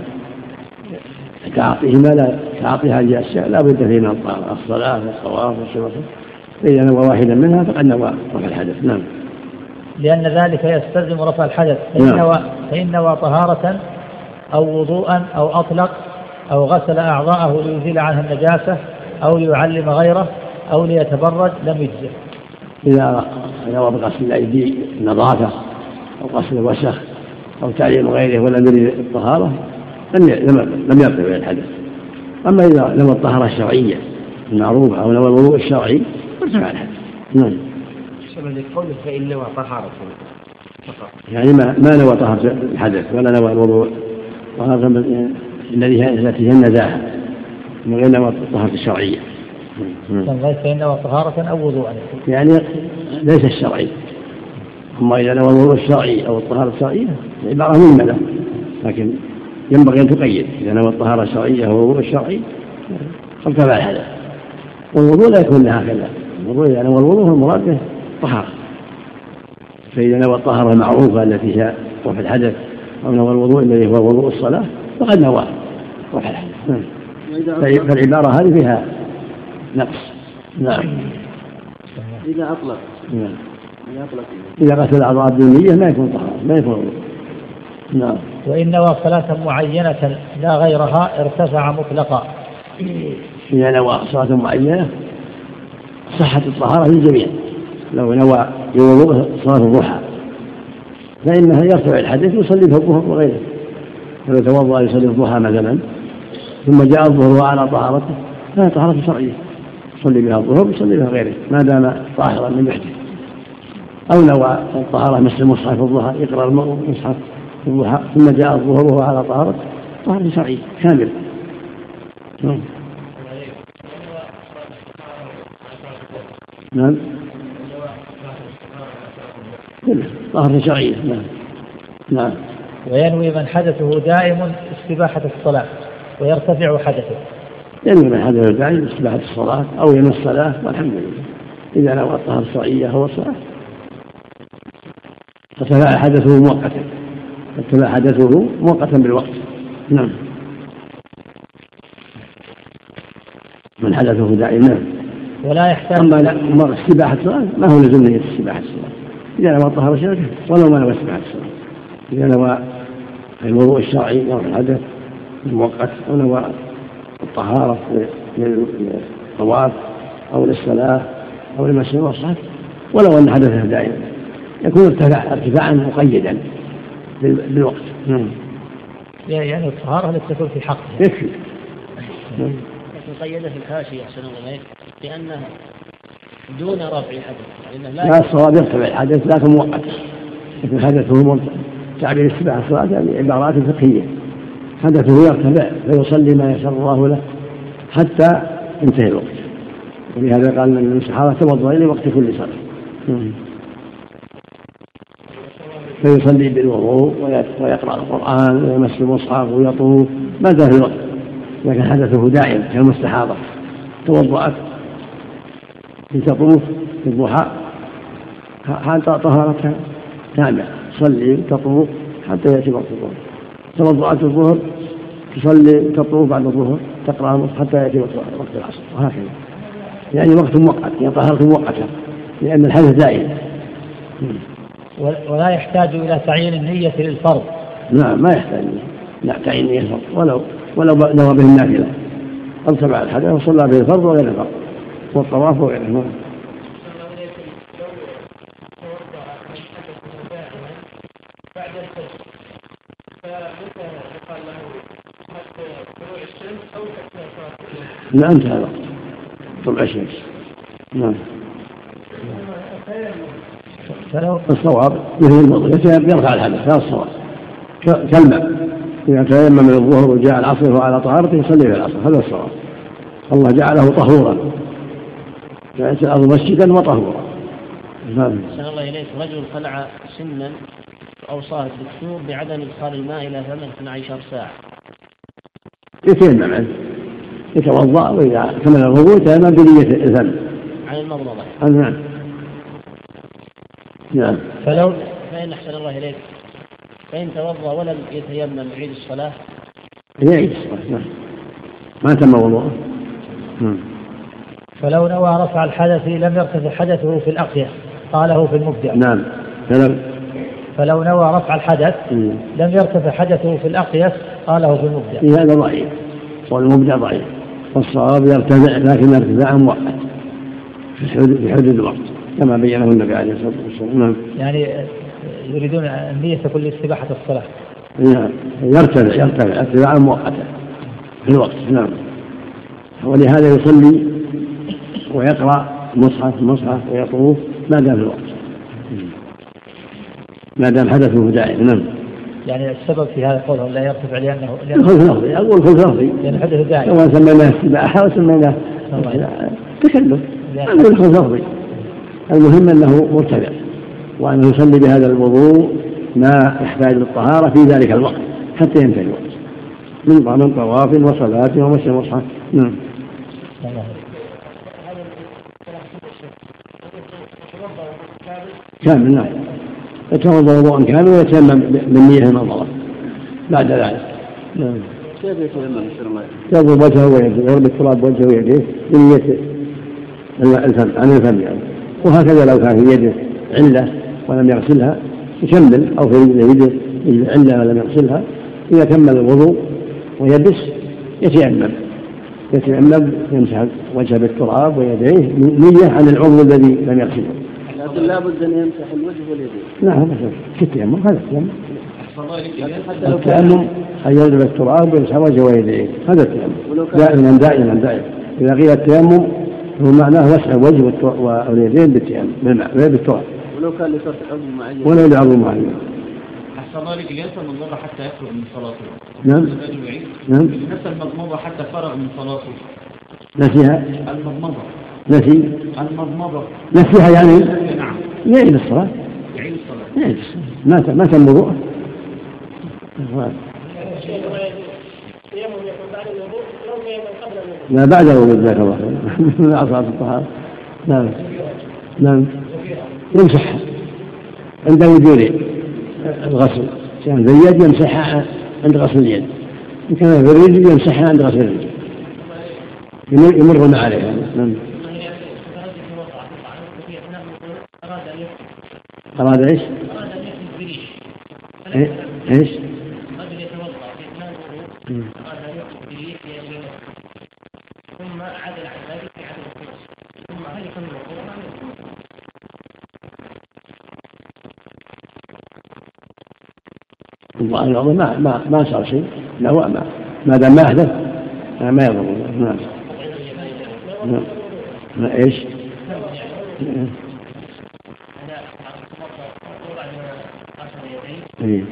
تعاطيهما لا تعاطي هذه الأشياء لا بد فيه من الصلاة والطواف والصلاة فإذا نوى واحدا منها فقد نوى رفع الحدث. نعم. لأن ذلك يستلزم رفع الحدث. فإن نعم. نوى فإن نوى طهارة أو وضوءا أو أطلق أو غسل أعضاءه ليزيل عنها النجاسة أو ليعلم غيره أو ليتبرد لم يجزئ. إذا نوى بغسل الأيدي النظافة أو غسل الوسخ أو تعليم غيره ولم يرد الطهارة لم لم يرتفع إلى الحدث. أما إذا نوى الطهارة الشرعية المعروفة أو نوى الوضوء الشرعي ارتفع الحدث. نعم. قوله فإن نوى طهارة يعني ما ما نوى طهارة الحدث ولا نوى الوضوء. طهارة الذي التي هي النزاهة. من غير نوى الطهارة الشرعية. فإنه طهارة أو وضوءا يعني ليس الشرعي. أما إذا نوى الوضوء الشرعي أو الطهارة الشرعية عبارة مهملة لكن ينبغي أن تقيد. إذا نوى الطهارة الشرعية أو الوضوء الشرعي فارتفع هذا. والوضوء لا يكون هكذا الوضوء يعني والوضوء المراد به طهارة. فإذا نوى الطهارة المعروفة التي هي رفع الحدث أو نوى الوضوء الذي هو وضوء الصلاة فقد نوى رفع الحدث. نعم. فالعبارة هذه فيها نقص. نعم. إذا أطلق. نعم. إذا أطلق. إذا غسل الأعضاء الدنية ما يكون طهارة ما يكون. نعم. وإن نوى صلاة معينة لا غيرها ارتفع مطلقا. إذا نوى صلاة معينة صحة الطهارة للجميع. لو نوى بوضوء صلاة الضحى. فإنها يرتفع الحدث يصلي في الظهر وغيره. فلو توضأ يصلي الضحى مثلا. ثم جاء الظهر على طهارته. فهي طهارة شرعية. يصلي بها الظهر يصلي بها غيره ما دام طاهرا من يحدث أو نوى الطهارة مثل المصحف الضحى يقرأ المصحف الضحى ثم جاء الظهر وهو على طهارة طهارة شرعية كاملة. نعم. نعم. طهارة شرعية نعم. نعم. وينوي من حدثه دائم استباحة الصلاة. ويرتفع حدثه. ينوي من حدثه دائم استباحة الصلاة أو ينوي الصلاة والحمد لله. إذا نوى الطهارة الشرعية هو الصلاة ارتفع حدثه مؤقتا. ارتفع حدثه مؤقتا بالوقت. نعم. من حدثه دائما نعم ولا يحتاج أما لا استباحة الصلاة ما هو لزوم نية استباحة الصلاة؟ إذا نوى الطهارة الشرعية ولو ما نوى استباحة الصلاة. إذا نوى الوضوء الشرعي أو الحدث المؤقت أو نوى الطهارة للطواف أو للصلاة أو لمسح المصحف ولو أن حدثه دائما. يكون ارتفاع ارتفاعا مقيدا بالوقت نعم. يعني الطهارة التي تكون في حقها. يكفي. لكن قيد في الحاشية أحسن الله لأنها دون رفع حدث. لأنه لا لا الصواب يرتفع الحدث لكن مؤقت. لكن حدثه تعبير السباحة الصلاة يعني عبارات فقهية. حدثه يرتفع فيصلي ما يسر الله له حتى ينتهي الوقت. ولهذا قال من الصحابة توضأ إلى وقت كل صلاة. نعم. فيصلي بالوضوء ويقرأ القرآن ويمس المصحف ويطوف ما دام في الوقت. لكن حدثه دائم كالمستحاضة. توضأت لتطوف في الضحى. حتى طهارتها تابع تصلي تطوف حتى يأتي وقت الظهر توضأت الظهر تصلي تطوف بعد الظهر تقرأ حتى يأتي وقت العصر وهكذا. يعني وقت مؤقت يعني طهارة مؤقتة لأن الحدث دائم. ولا يحتاج إلى تعيين النية للفرض. نعم ما يحتاج لا تعيين نية الفرض ولو ولو نوى به النافلة أو تبع الحدث وصلى به الفرض وغير الفرض والطواف وغيره نعم بعد الفجر فمتى يقال له حتى طلوع الشمس أو حتى صلاه لا انتهى الوقت. طلع الشمس نعم. الصواب مثل الوضوء يرفع الحدث هذا الصواب. كالماء إذا تيمم من الظهر وجاء العصر وهو على طهارته يصلي في العصر هذا الصواب. الله جعله طهورا. جعلت الأرض مسجدا وطهورا. نعم. الله إليك. رجل خلع سنا أوصاه الدكتور بعدم إدخال الماء إلى فمه 12 ساعة. يتيمم عنه. يتوضأ وإذا كمل الوضوء يتيمم بنية الذنب عن المضمضة نعم. نعم. فلو فإن أحسن الله إليك. فإن توضأ ولم يتيمم يعيد الصلاة. يعيد الصلاة نعم. ما تم وضوءه. نعم. فلو نوى رفع الحدث لم يرتفع حدثه في الأقية قاله في المبدع. نعم. فلم فلو نوى رفع الحدث. لم يرتفع حدثه في الأقيس قاله في المبدع. هذا ضعيف. والمبدع ضعيف. والصواب يرتفع لكن ارتفاعا مؤقت في حدود الوقت كما بينه النبي عليه الصلاة والسلام. نعم. يعني يريدون النية تكون لاستباحة الصلاة. نعم. يرتفع يرتفع. ارتفاعا مؤقتا في الوقت. نعم. ولهذا يصلي ويقرأ مصحف مصحف ويطوف ما دام في الوقت. ما دام حدثه دائم. نعم. يعني السبب في هذا قوله لا يرتفع لأنه الخوف لفظي أقول خوف لفظي لأن حدثه دائم سواء سميناه استباحة أو سميناه تكلف. أقول خوف لفظي المهم أنه مرتفع وأنه يصلي بهذا الوضوء ما يحتاج للطهارة في ذلك الوقت حتى ينتهي الوقت. من من طواف وصلاة ومشي المصحف. نعم. كامل نعم. يتوضأ وضوءا كاملا ويتيمم بالنية المنظرة بعد ذلك. نعم. كيف يتيمم الله؟ يضرب وجهه ويديه يضرب التراب وجهه ويديه بنية الفم عن الفم يعني. وهكذا لو كان في يده علة ولم يغسلها يكمل أو في يده علة ولم يغسلها إذا كمل الوضوء ويبس يتيمم. يتيمم يمسح وجهه بالتراب ويديه نية عن العضو الذي لم يغسله. لكن لابد أن يمسح الوجه واليدين. نعم في التيمم هذا التيمم. التيمم أن يضرب التراب ويمسح وجهه ويديه هذا التيمم دائما دائما دائما. إذا قيل التيمم هو معناه مسح الوجه واليدين بالتيمم بالماء بالتراب. ولو كان لترك عضو معين. ولو لعضو معين. أحسن ذلك المضمضة حتى يخرج من صلاته. نعم. نعم. نسى المضمضة حتى فرغ من صلاته. نسيها المضمضة. نسي المضمضة. نسيها يعني؟ نعم. يعيد الصلاة. يعيد الصلاة. يعيد الصلاة. ما تم وضوءه لا بعد الوضوء جزاك الله خير. من أصعب الطهارة. نعم. نعم. يمسح. عند وجود الغسل. كان في اليد يمسحها عند غسل اليد. إن كان في الرجل يمسحها عند غسل الرجل. يمر ما عليها نعم. أراد إيش؟ يحدث إيش؟ الظاهر العظيم ما ما ما صار شيء. لا هو ما ما دام ما احدث ما يضر. نعم. نعم. ما إيش؟ إيه.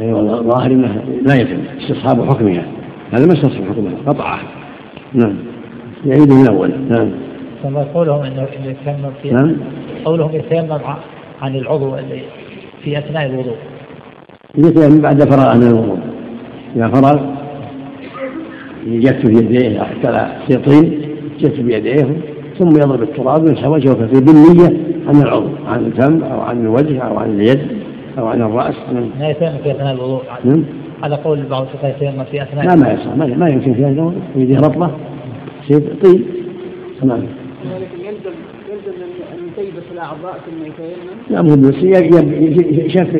أيوه الظاهر إنه لا يتم استصحاب حكمها هذا ما استصحاب حكمها قطعة. نعم. يعيد من اول نعم. ثم قولهم انه يتيمم في نعم. قولهم يتيمم عن العضو اللي في أثناء الوضوء. يتيمم بعد فراغ من الوضوء. إذا فرغ يجف في يديه حتى يصير طين يجف بيديه ثم يضرب التراب ويمسح وجهه وكفيه بالنية عن العضو عن الفم أو عن الوجه أو عن اليد أو عن الرأس. نعم. لا يتيمم في أثناء الوضوء؟ نعم. على قول بعض الفقهاء يتيمم في أثناء لا ما يصح ما يمكن في هذا يديه رطبة يصير طين نعم يلزم يلزم أن يتيبس الأعضاء ثم يتيمم؟ لا مو بس شاف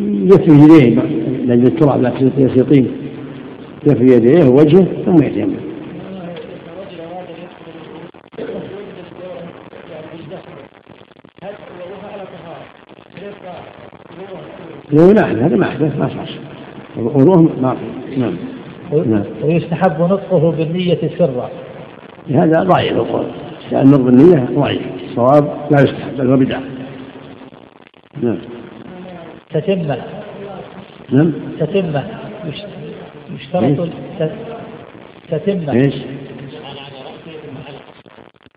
يكفي يديه لأجل التراب لا يصير طين. يكفي يديه ووجهه ثم يتيمم لو لا هذا ما أحدث ما صار وضوءهم ما نعم. نعم. ويستحب نطقه بالنية سرا. هذا ضعيف القول. لأن نطق النية ضعيف. الصواب لا يستحب بل هو بدعة. نعم. تتمة. نعم. تتمة. يشترط تتمة. إيش؟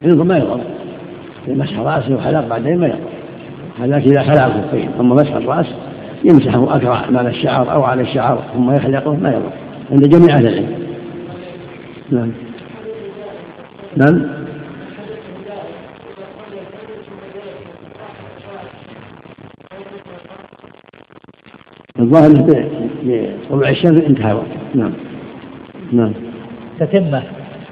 ينظر ما يضر. مسح رأسه وحلق بعدين ما يضر. هذا إذا خلع الخفين أما مسح الرأس يمسحه أكرع مال الشعر أو على الشعر ثم يحلقه ما يضر. عند جميع أهل العلم. نعم. نعم. الظاهر بطلوع الشمس انتهى وقت نعم. نعم. تتمة.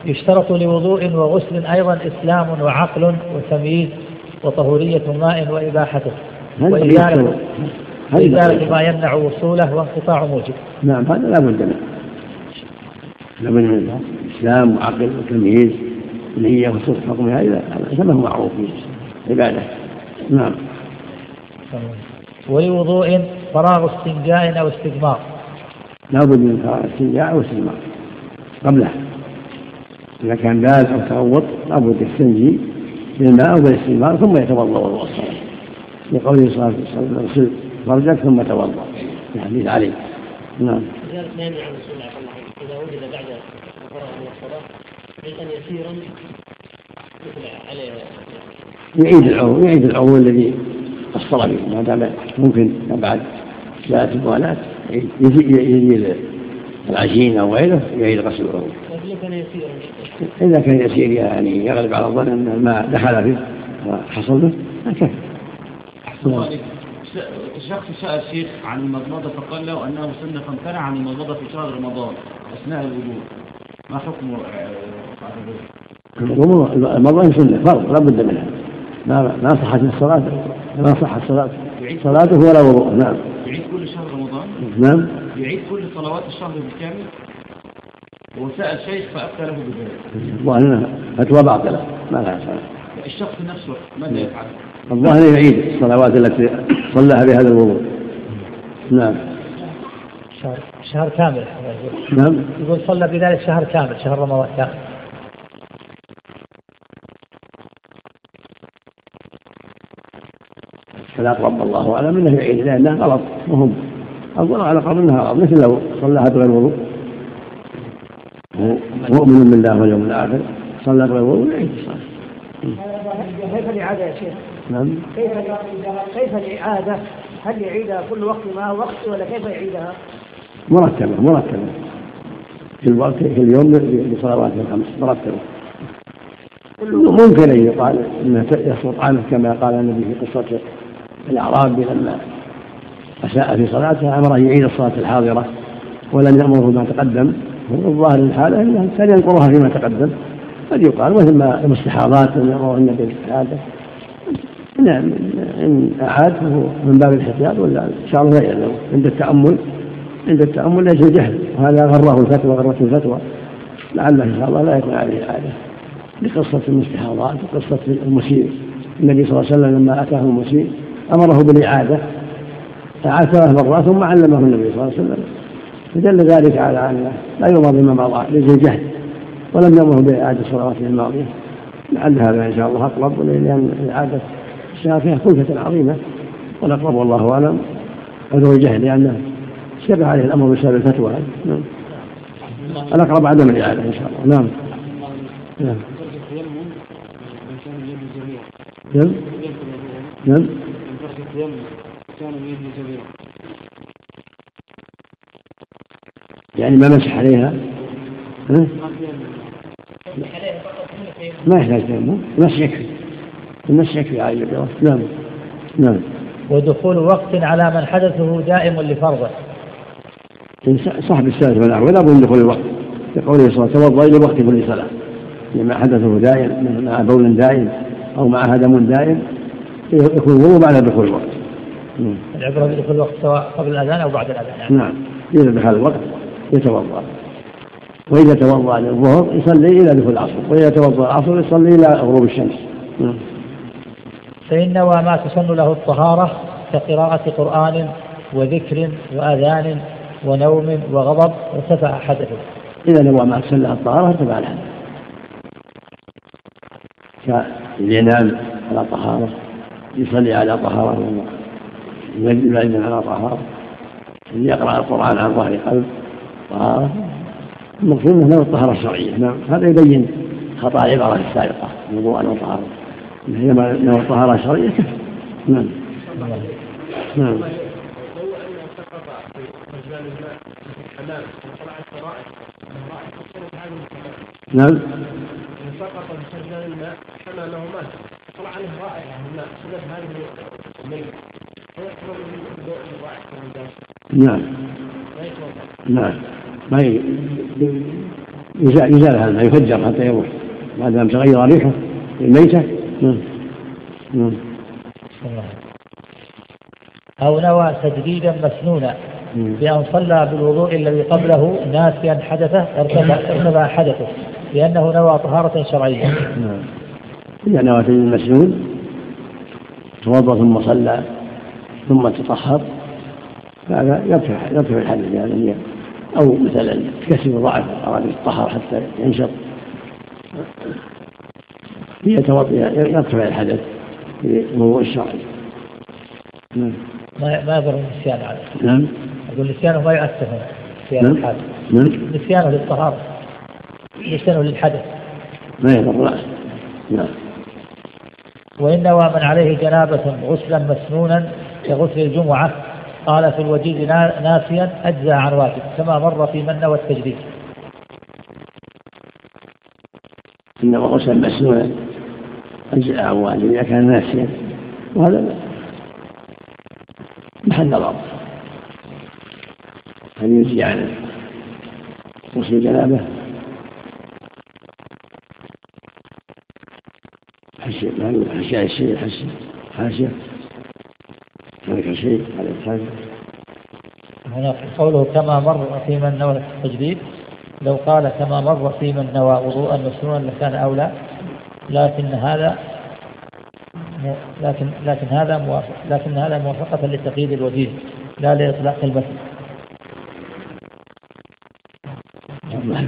يشترط لوضوء وغسل أيضا إسلام وعقل وتمييز وطهورية ماء وإباحته. وإزالة وإزالة ما يمنع وصوله وانقطاع موجب. نعم هذا لا بد منه. لا بد منه. إسلام وعقل وتمييز نية وصول حكمها هذا هذا هو معروف في عبادة نعم. ولوضوء فراغ استنجاء أو استجمار لابد من فراغ استنجاء أو استجمار قبله. إذا كان بال أو تغوط لابد يستنجي بالماء أو بالاستجمار ثم يتوضأ وضوء الصلاة لقوله صلى الله عليه وسلم فرجك ثم توضأ. في حديث علي. نعم. ما يمنع الرسول إذا وجد بعد الفراغ من الصلاة شيئا يسيرا عليه يعيد العضو يعيد العضو الذي قصر به. ما دام ممكن بعد. ثلاث مبالاة يزيد العجين أو غيره يعيد غسل الوضوء إذا كان يسير يعني يغلب على الظن أن الماء دخل فيه وحصل به هكذا شخص سأل شيخ عن المضمضة فقال له أنه سنة فامتنع عن المضمضة في شهر رمضان أثناء الوضوء. ما حكم المضمضة سنة فرض لا بد منها. ما ما صحت الصلاة ما صحت الصلاة صلاته ولا وضوء نعم. يعيد كل شهر رمضان؟ نعم. يعيد كل صلوات الشهر بالكامل؟ وسأل شيخ فأفتى له بذلك. الظاهر فتوى باطلة ما لها صلاة الشخص نفسه ماذا يفعل؟ الظاهر يعيد الصلوات التي صلىها بهذا الوضوء. نعم. شهر شهر كامل. نعم. يقول صلى بذلك شهر كامل شهر رمضان. كامل فالأقرب الله أعلم أنه يعيد لأنها غلط. وهم أقول على قول أنها غلط. مثل لو صلىها بغير وضوء. مؤمن بالله واليوم الآخر صلى بغير وضوء يعيد الصلاة. كيف الإعادة يا شيخ؟ نعم. كيف كيف الإعادة؟ هل يعيدها كل وقت مع وقت ولا كيف يعيدها؟ مرتبة مرتبة في الوقت في اليوم لصلوات الخمس مرتبة ممكن أن يقال أنه يسقط عنه كما قال النبي في قصة الأعرابي لما أساء في صلاته أمره يعيد الصلاة الحاضرة ولم يأمره بما تقدم. الظاهر الحالة أنه كان ينقرها فيما تقدم. قد يقال مثل ما المستحاضات النبي بالشهادة نعم إن أعاد فهو من باب الاحتياط ولا إن شاء الله يعلم عند التأمل عند التأمل ليس جهل. وهذا غره الفتوى غرته الفتوى. لعله إن شاء الله لا يكون عليه عادة لقصة المستحاضات وقصة المسيء. النبي صلى الله عليه وسلم لما أتاه المسيء أمره بالإعادة. أعاد ثلاث مرات ثم علمه النبي صلى الله عليه وسلم. فدل ذلك على أنه لا يؤمر بما مضى ليس جهل. ولم يأمره بإعادة صلواته الماضية. لعل هذا إن شاء الله أقرب لأن إعادة الصلاة فيها كلفة عظيمة. والأقرب والله أعلم. عذر الجهل لأنه اشتبه عليه الأمر بسبب الفتوى. نعم. الأقرب عدم الإعادة إن شاء الله. نعم. نعم. نعم. نعم. يعني ما مسح عليها. ها؟ ما يحتاج تيمم المسح يكفي المسح يكفي على نعم. نعم. ودخول وقت على من حدثه دائم لفرضه. صاحب السادس والأحوال ولا بد من دخول الوقت. لقوله صلى الله عليه وسلم توضأ إلى وقت كل صلاة. لما حدثه دائم مع بول دائم أو مع هدم دائم يكون الوضوء بعد دخول الوقت. العبرة بدخول الوقت سواء قبل الأذان أو بعد الأذان. نعم. إذا دخل الوقت يتوضأ. وإذا توضأ للظهر يصلي إلى دخول العصر وإذا توضأ العصر يصلي إلى غروب الشمس. نعم. فإن نوى ما تسن له الطهارة كقراءة قرآن وذكر وأذان ونوم وغضب ارتفع حدثه. إذا نوى ما تسن له الطهارة ارتفع الحدث كالينام على طهارة يصلي على طهارة يجب على طهارة يقرأ القرآن عن ظهر قلب طهارة. المقصود أنه الطهارة الشرعية. نعم. هذا يبين خطأ العبارة السابقة. وضوءا وطهارة هي ما الطهارة الشرعية. نعم. نعم. نعم. سقط بسجل الماء حمامه مات طلع عليه رائحة الماء سبب هذه الميت نعم. نعم. ما يزال يزال هذا يفجر حتى يروح. ما دام تغير ريحه الميتة نعم. نعم. أو نوى تجديدا مسنونا بأن صلى بالوضوء الذي قبله ناسيا حدثه ارتفع حدثه لأنه نوى طهارة شرعية. نعم. إذا نوى المسنون توضأ ثم صلى ثم تطهر هذا يرفع يرفع الحدث يعني أو مثلا كسر ضعف أراد يتطهر حتى ينشط. يرتفع الحدث في موضوع الشرعي نعم. ما ما يضر النسيان عليه نعم. يقول نسيانه ما يؤثر في نعم. الحادث. نعم. نسيانه للطهارة. نسيانه للحدث. ما يضر لا نعم. وإن نوى من عليه جنابة غسلا مسنونا كغسل الجمعة قال في الوجيز نا- نافيا أجزى عن واجب كما مر في من نوى التجديد إنما غسل مسنونا أجزاء عن واجب إذا كان ناسيا وهذا محل نظر هل يجزي عن غسل الجنابة. حاشية حاشية الشيء حاشية. شيء على هنا قوله كما مر في من نوى التجديد لو قال كما مر في من نوى وضوءا مسنونا لكان أولى لكن هذا لكن لكن هذا موافق لكن هذا موافقة لتقييد الوجيز لا لإطلاق المثل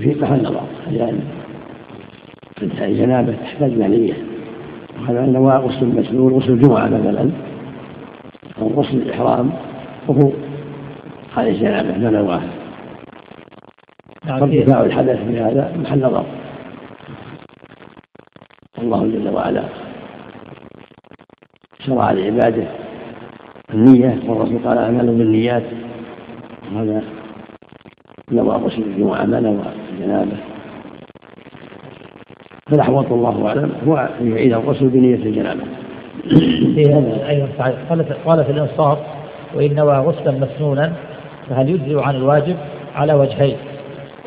في محل نظر لأن الجنابة تحتاج إلى نية وهذا نوى غسل المسنون غسل الجمعة مثلا. أو غسل الإحرام وهو هذه لا نواه نعم. فيه فارتفاع الحدث في هذا محل نظر الله جل وعلا شرع لعباده النية والرسول قال أعمال بالنيات. وهذا نوى غسل الجمعة ما نوى الجنابة فالأحوط الله أعلم هو أن يعيد الغسل بنية الجنابة. فيه أيضا صحيح. قال في- في الإنصاف وإن نوى غسلا مسنونا فهل يجزئ عن الواجب؟ على وجهين.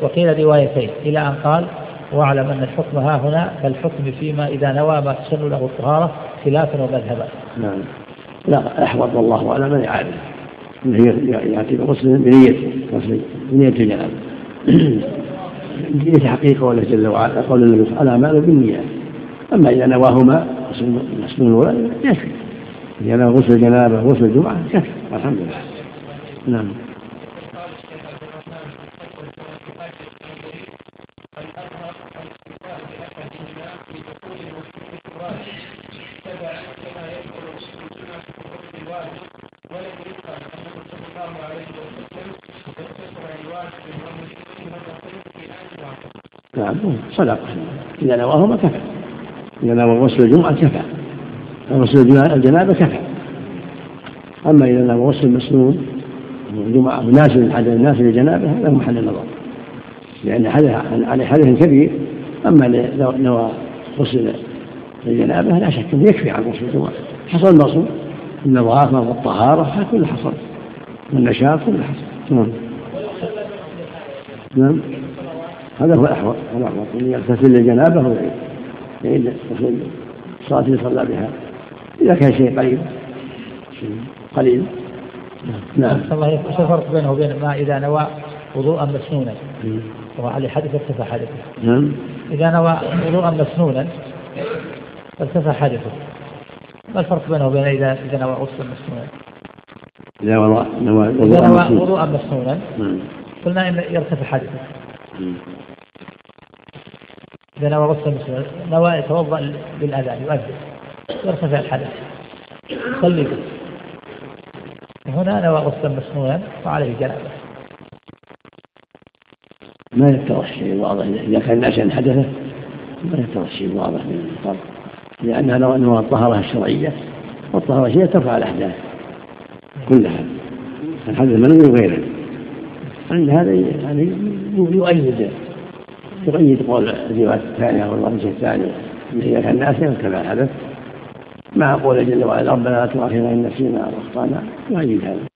وقيل روايتين. إلى أن قال واعلم أن الحكم ها هنا كالحكم فيما إذا نوى ما تسن له الطهارة خلافا ومذهبا. نعم. لا أحوط والله أعلم أن يعرف يأتي بغسل بنية غسل بنية الجنابة بنية حقيقة ولا جل وعلا قول النبي وسلم الأعمال بالنيات أما إذا نواهما غسل المسنون الأولى يكفي. نوى غسل الجنابة غسل الجمعة يكفي. الحمد لله. نعم. نعم. صدقة. إذا نواهما كفى. إذا نوى غسل الجمعة كفى. غسل الجنا- الجنابة كفى. أما إذا نوى غسل المسنون الجمعة مناسب الحدث الناس للجنابة هذا محل النظر. لأن حدث عليه حدث كبير. أما لو نوى غسل الجنابة لا شك أنه يكفي عن غسل الجمعة. حصل المقصود النظافة والطهارة هذا كله حصل. والنشاط كله حصل. نعم. نعم. هذا هو الأحوط هو الأحوط أن يغتسل للجنابة ويعيد غسل الصلاة اللي صلى بها. إذا كان شيء شيء قليل. نعم. أحسن الله إيش الفرق بينه وبين ما إذا نوى وضوءا مسنونا. وعليه حدث ارتفع حدثه نعم. إذا نوى وضوءا مسنونا ارتفع حدثه ما الفرق بينه وبين إذا إذا نوى غسلا مسنونا؟ إذا نوى. وضوءا مسنونا نعم. قلنا إن يرتفع حدثه نعم. إذا نوى غسلا مسنونا نوى يتوضأ للأذان يؤذن يرتفع الحدث. يصلي هنا نوى غسلا مسنونا وعليه جنابة. ما يتضح شيء واضح إذا كان ناشئا حدثه ما يتضح شيء واضح من الفرق. لأنها نوى نوى الطهارة الشرعية والطهارة الشرعية ترفع الأحداث كلها. الحدث منوي وغيره عند هذا يعني يؤيد يؤيد قول الرواية الثانية أو الوجه الثاني إذا كان ناسيا كما الحدث مع قول جل وعلا ربنا لا تؤاخذنا إن نسينا أو أخطأنا يؤيد هذا.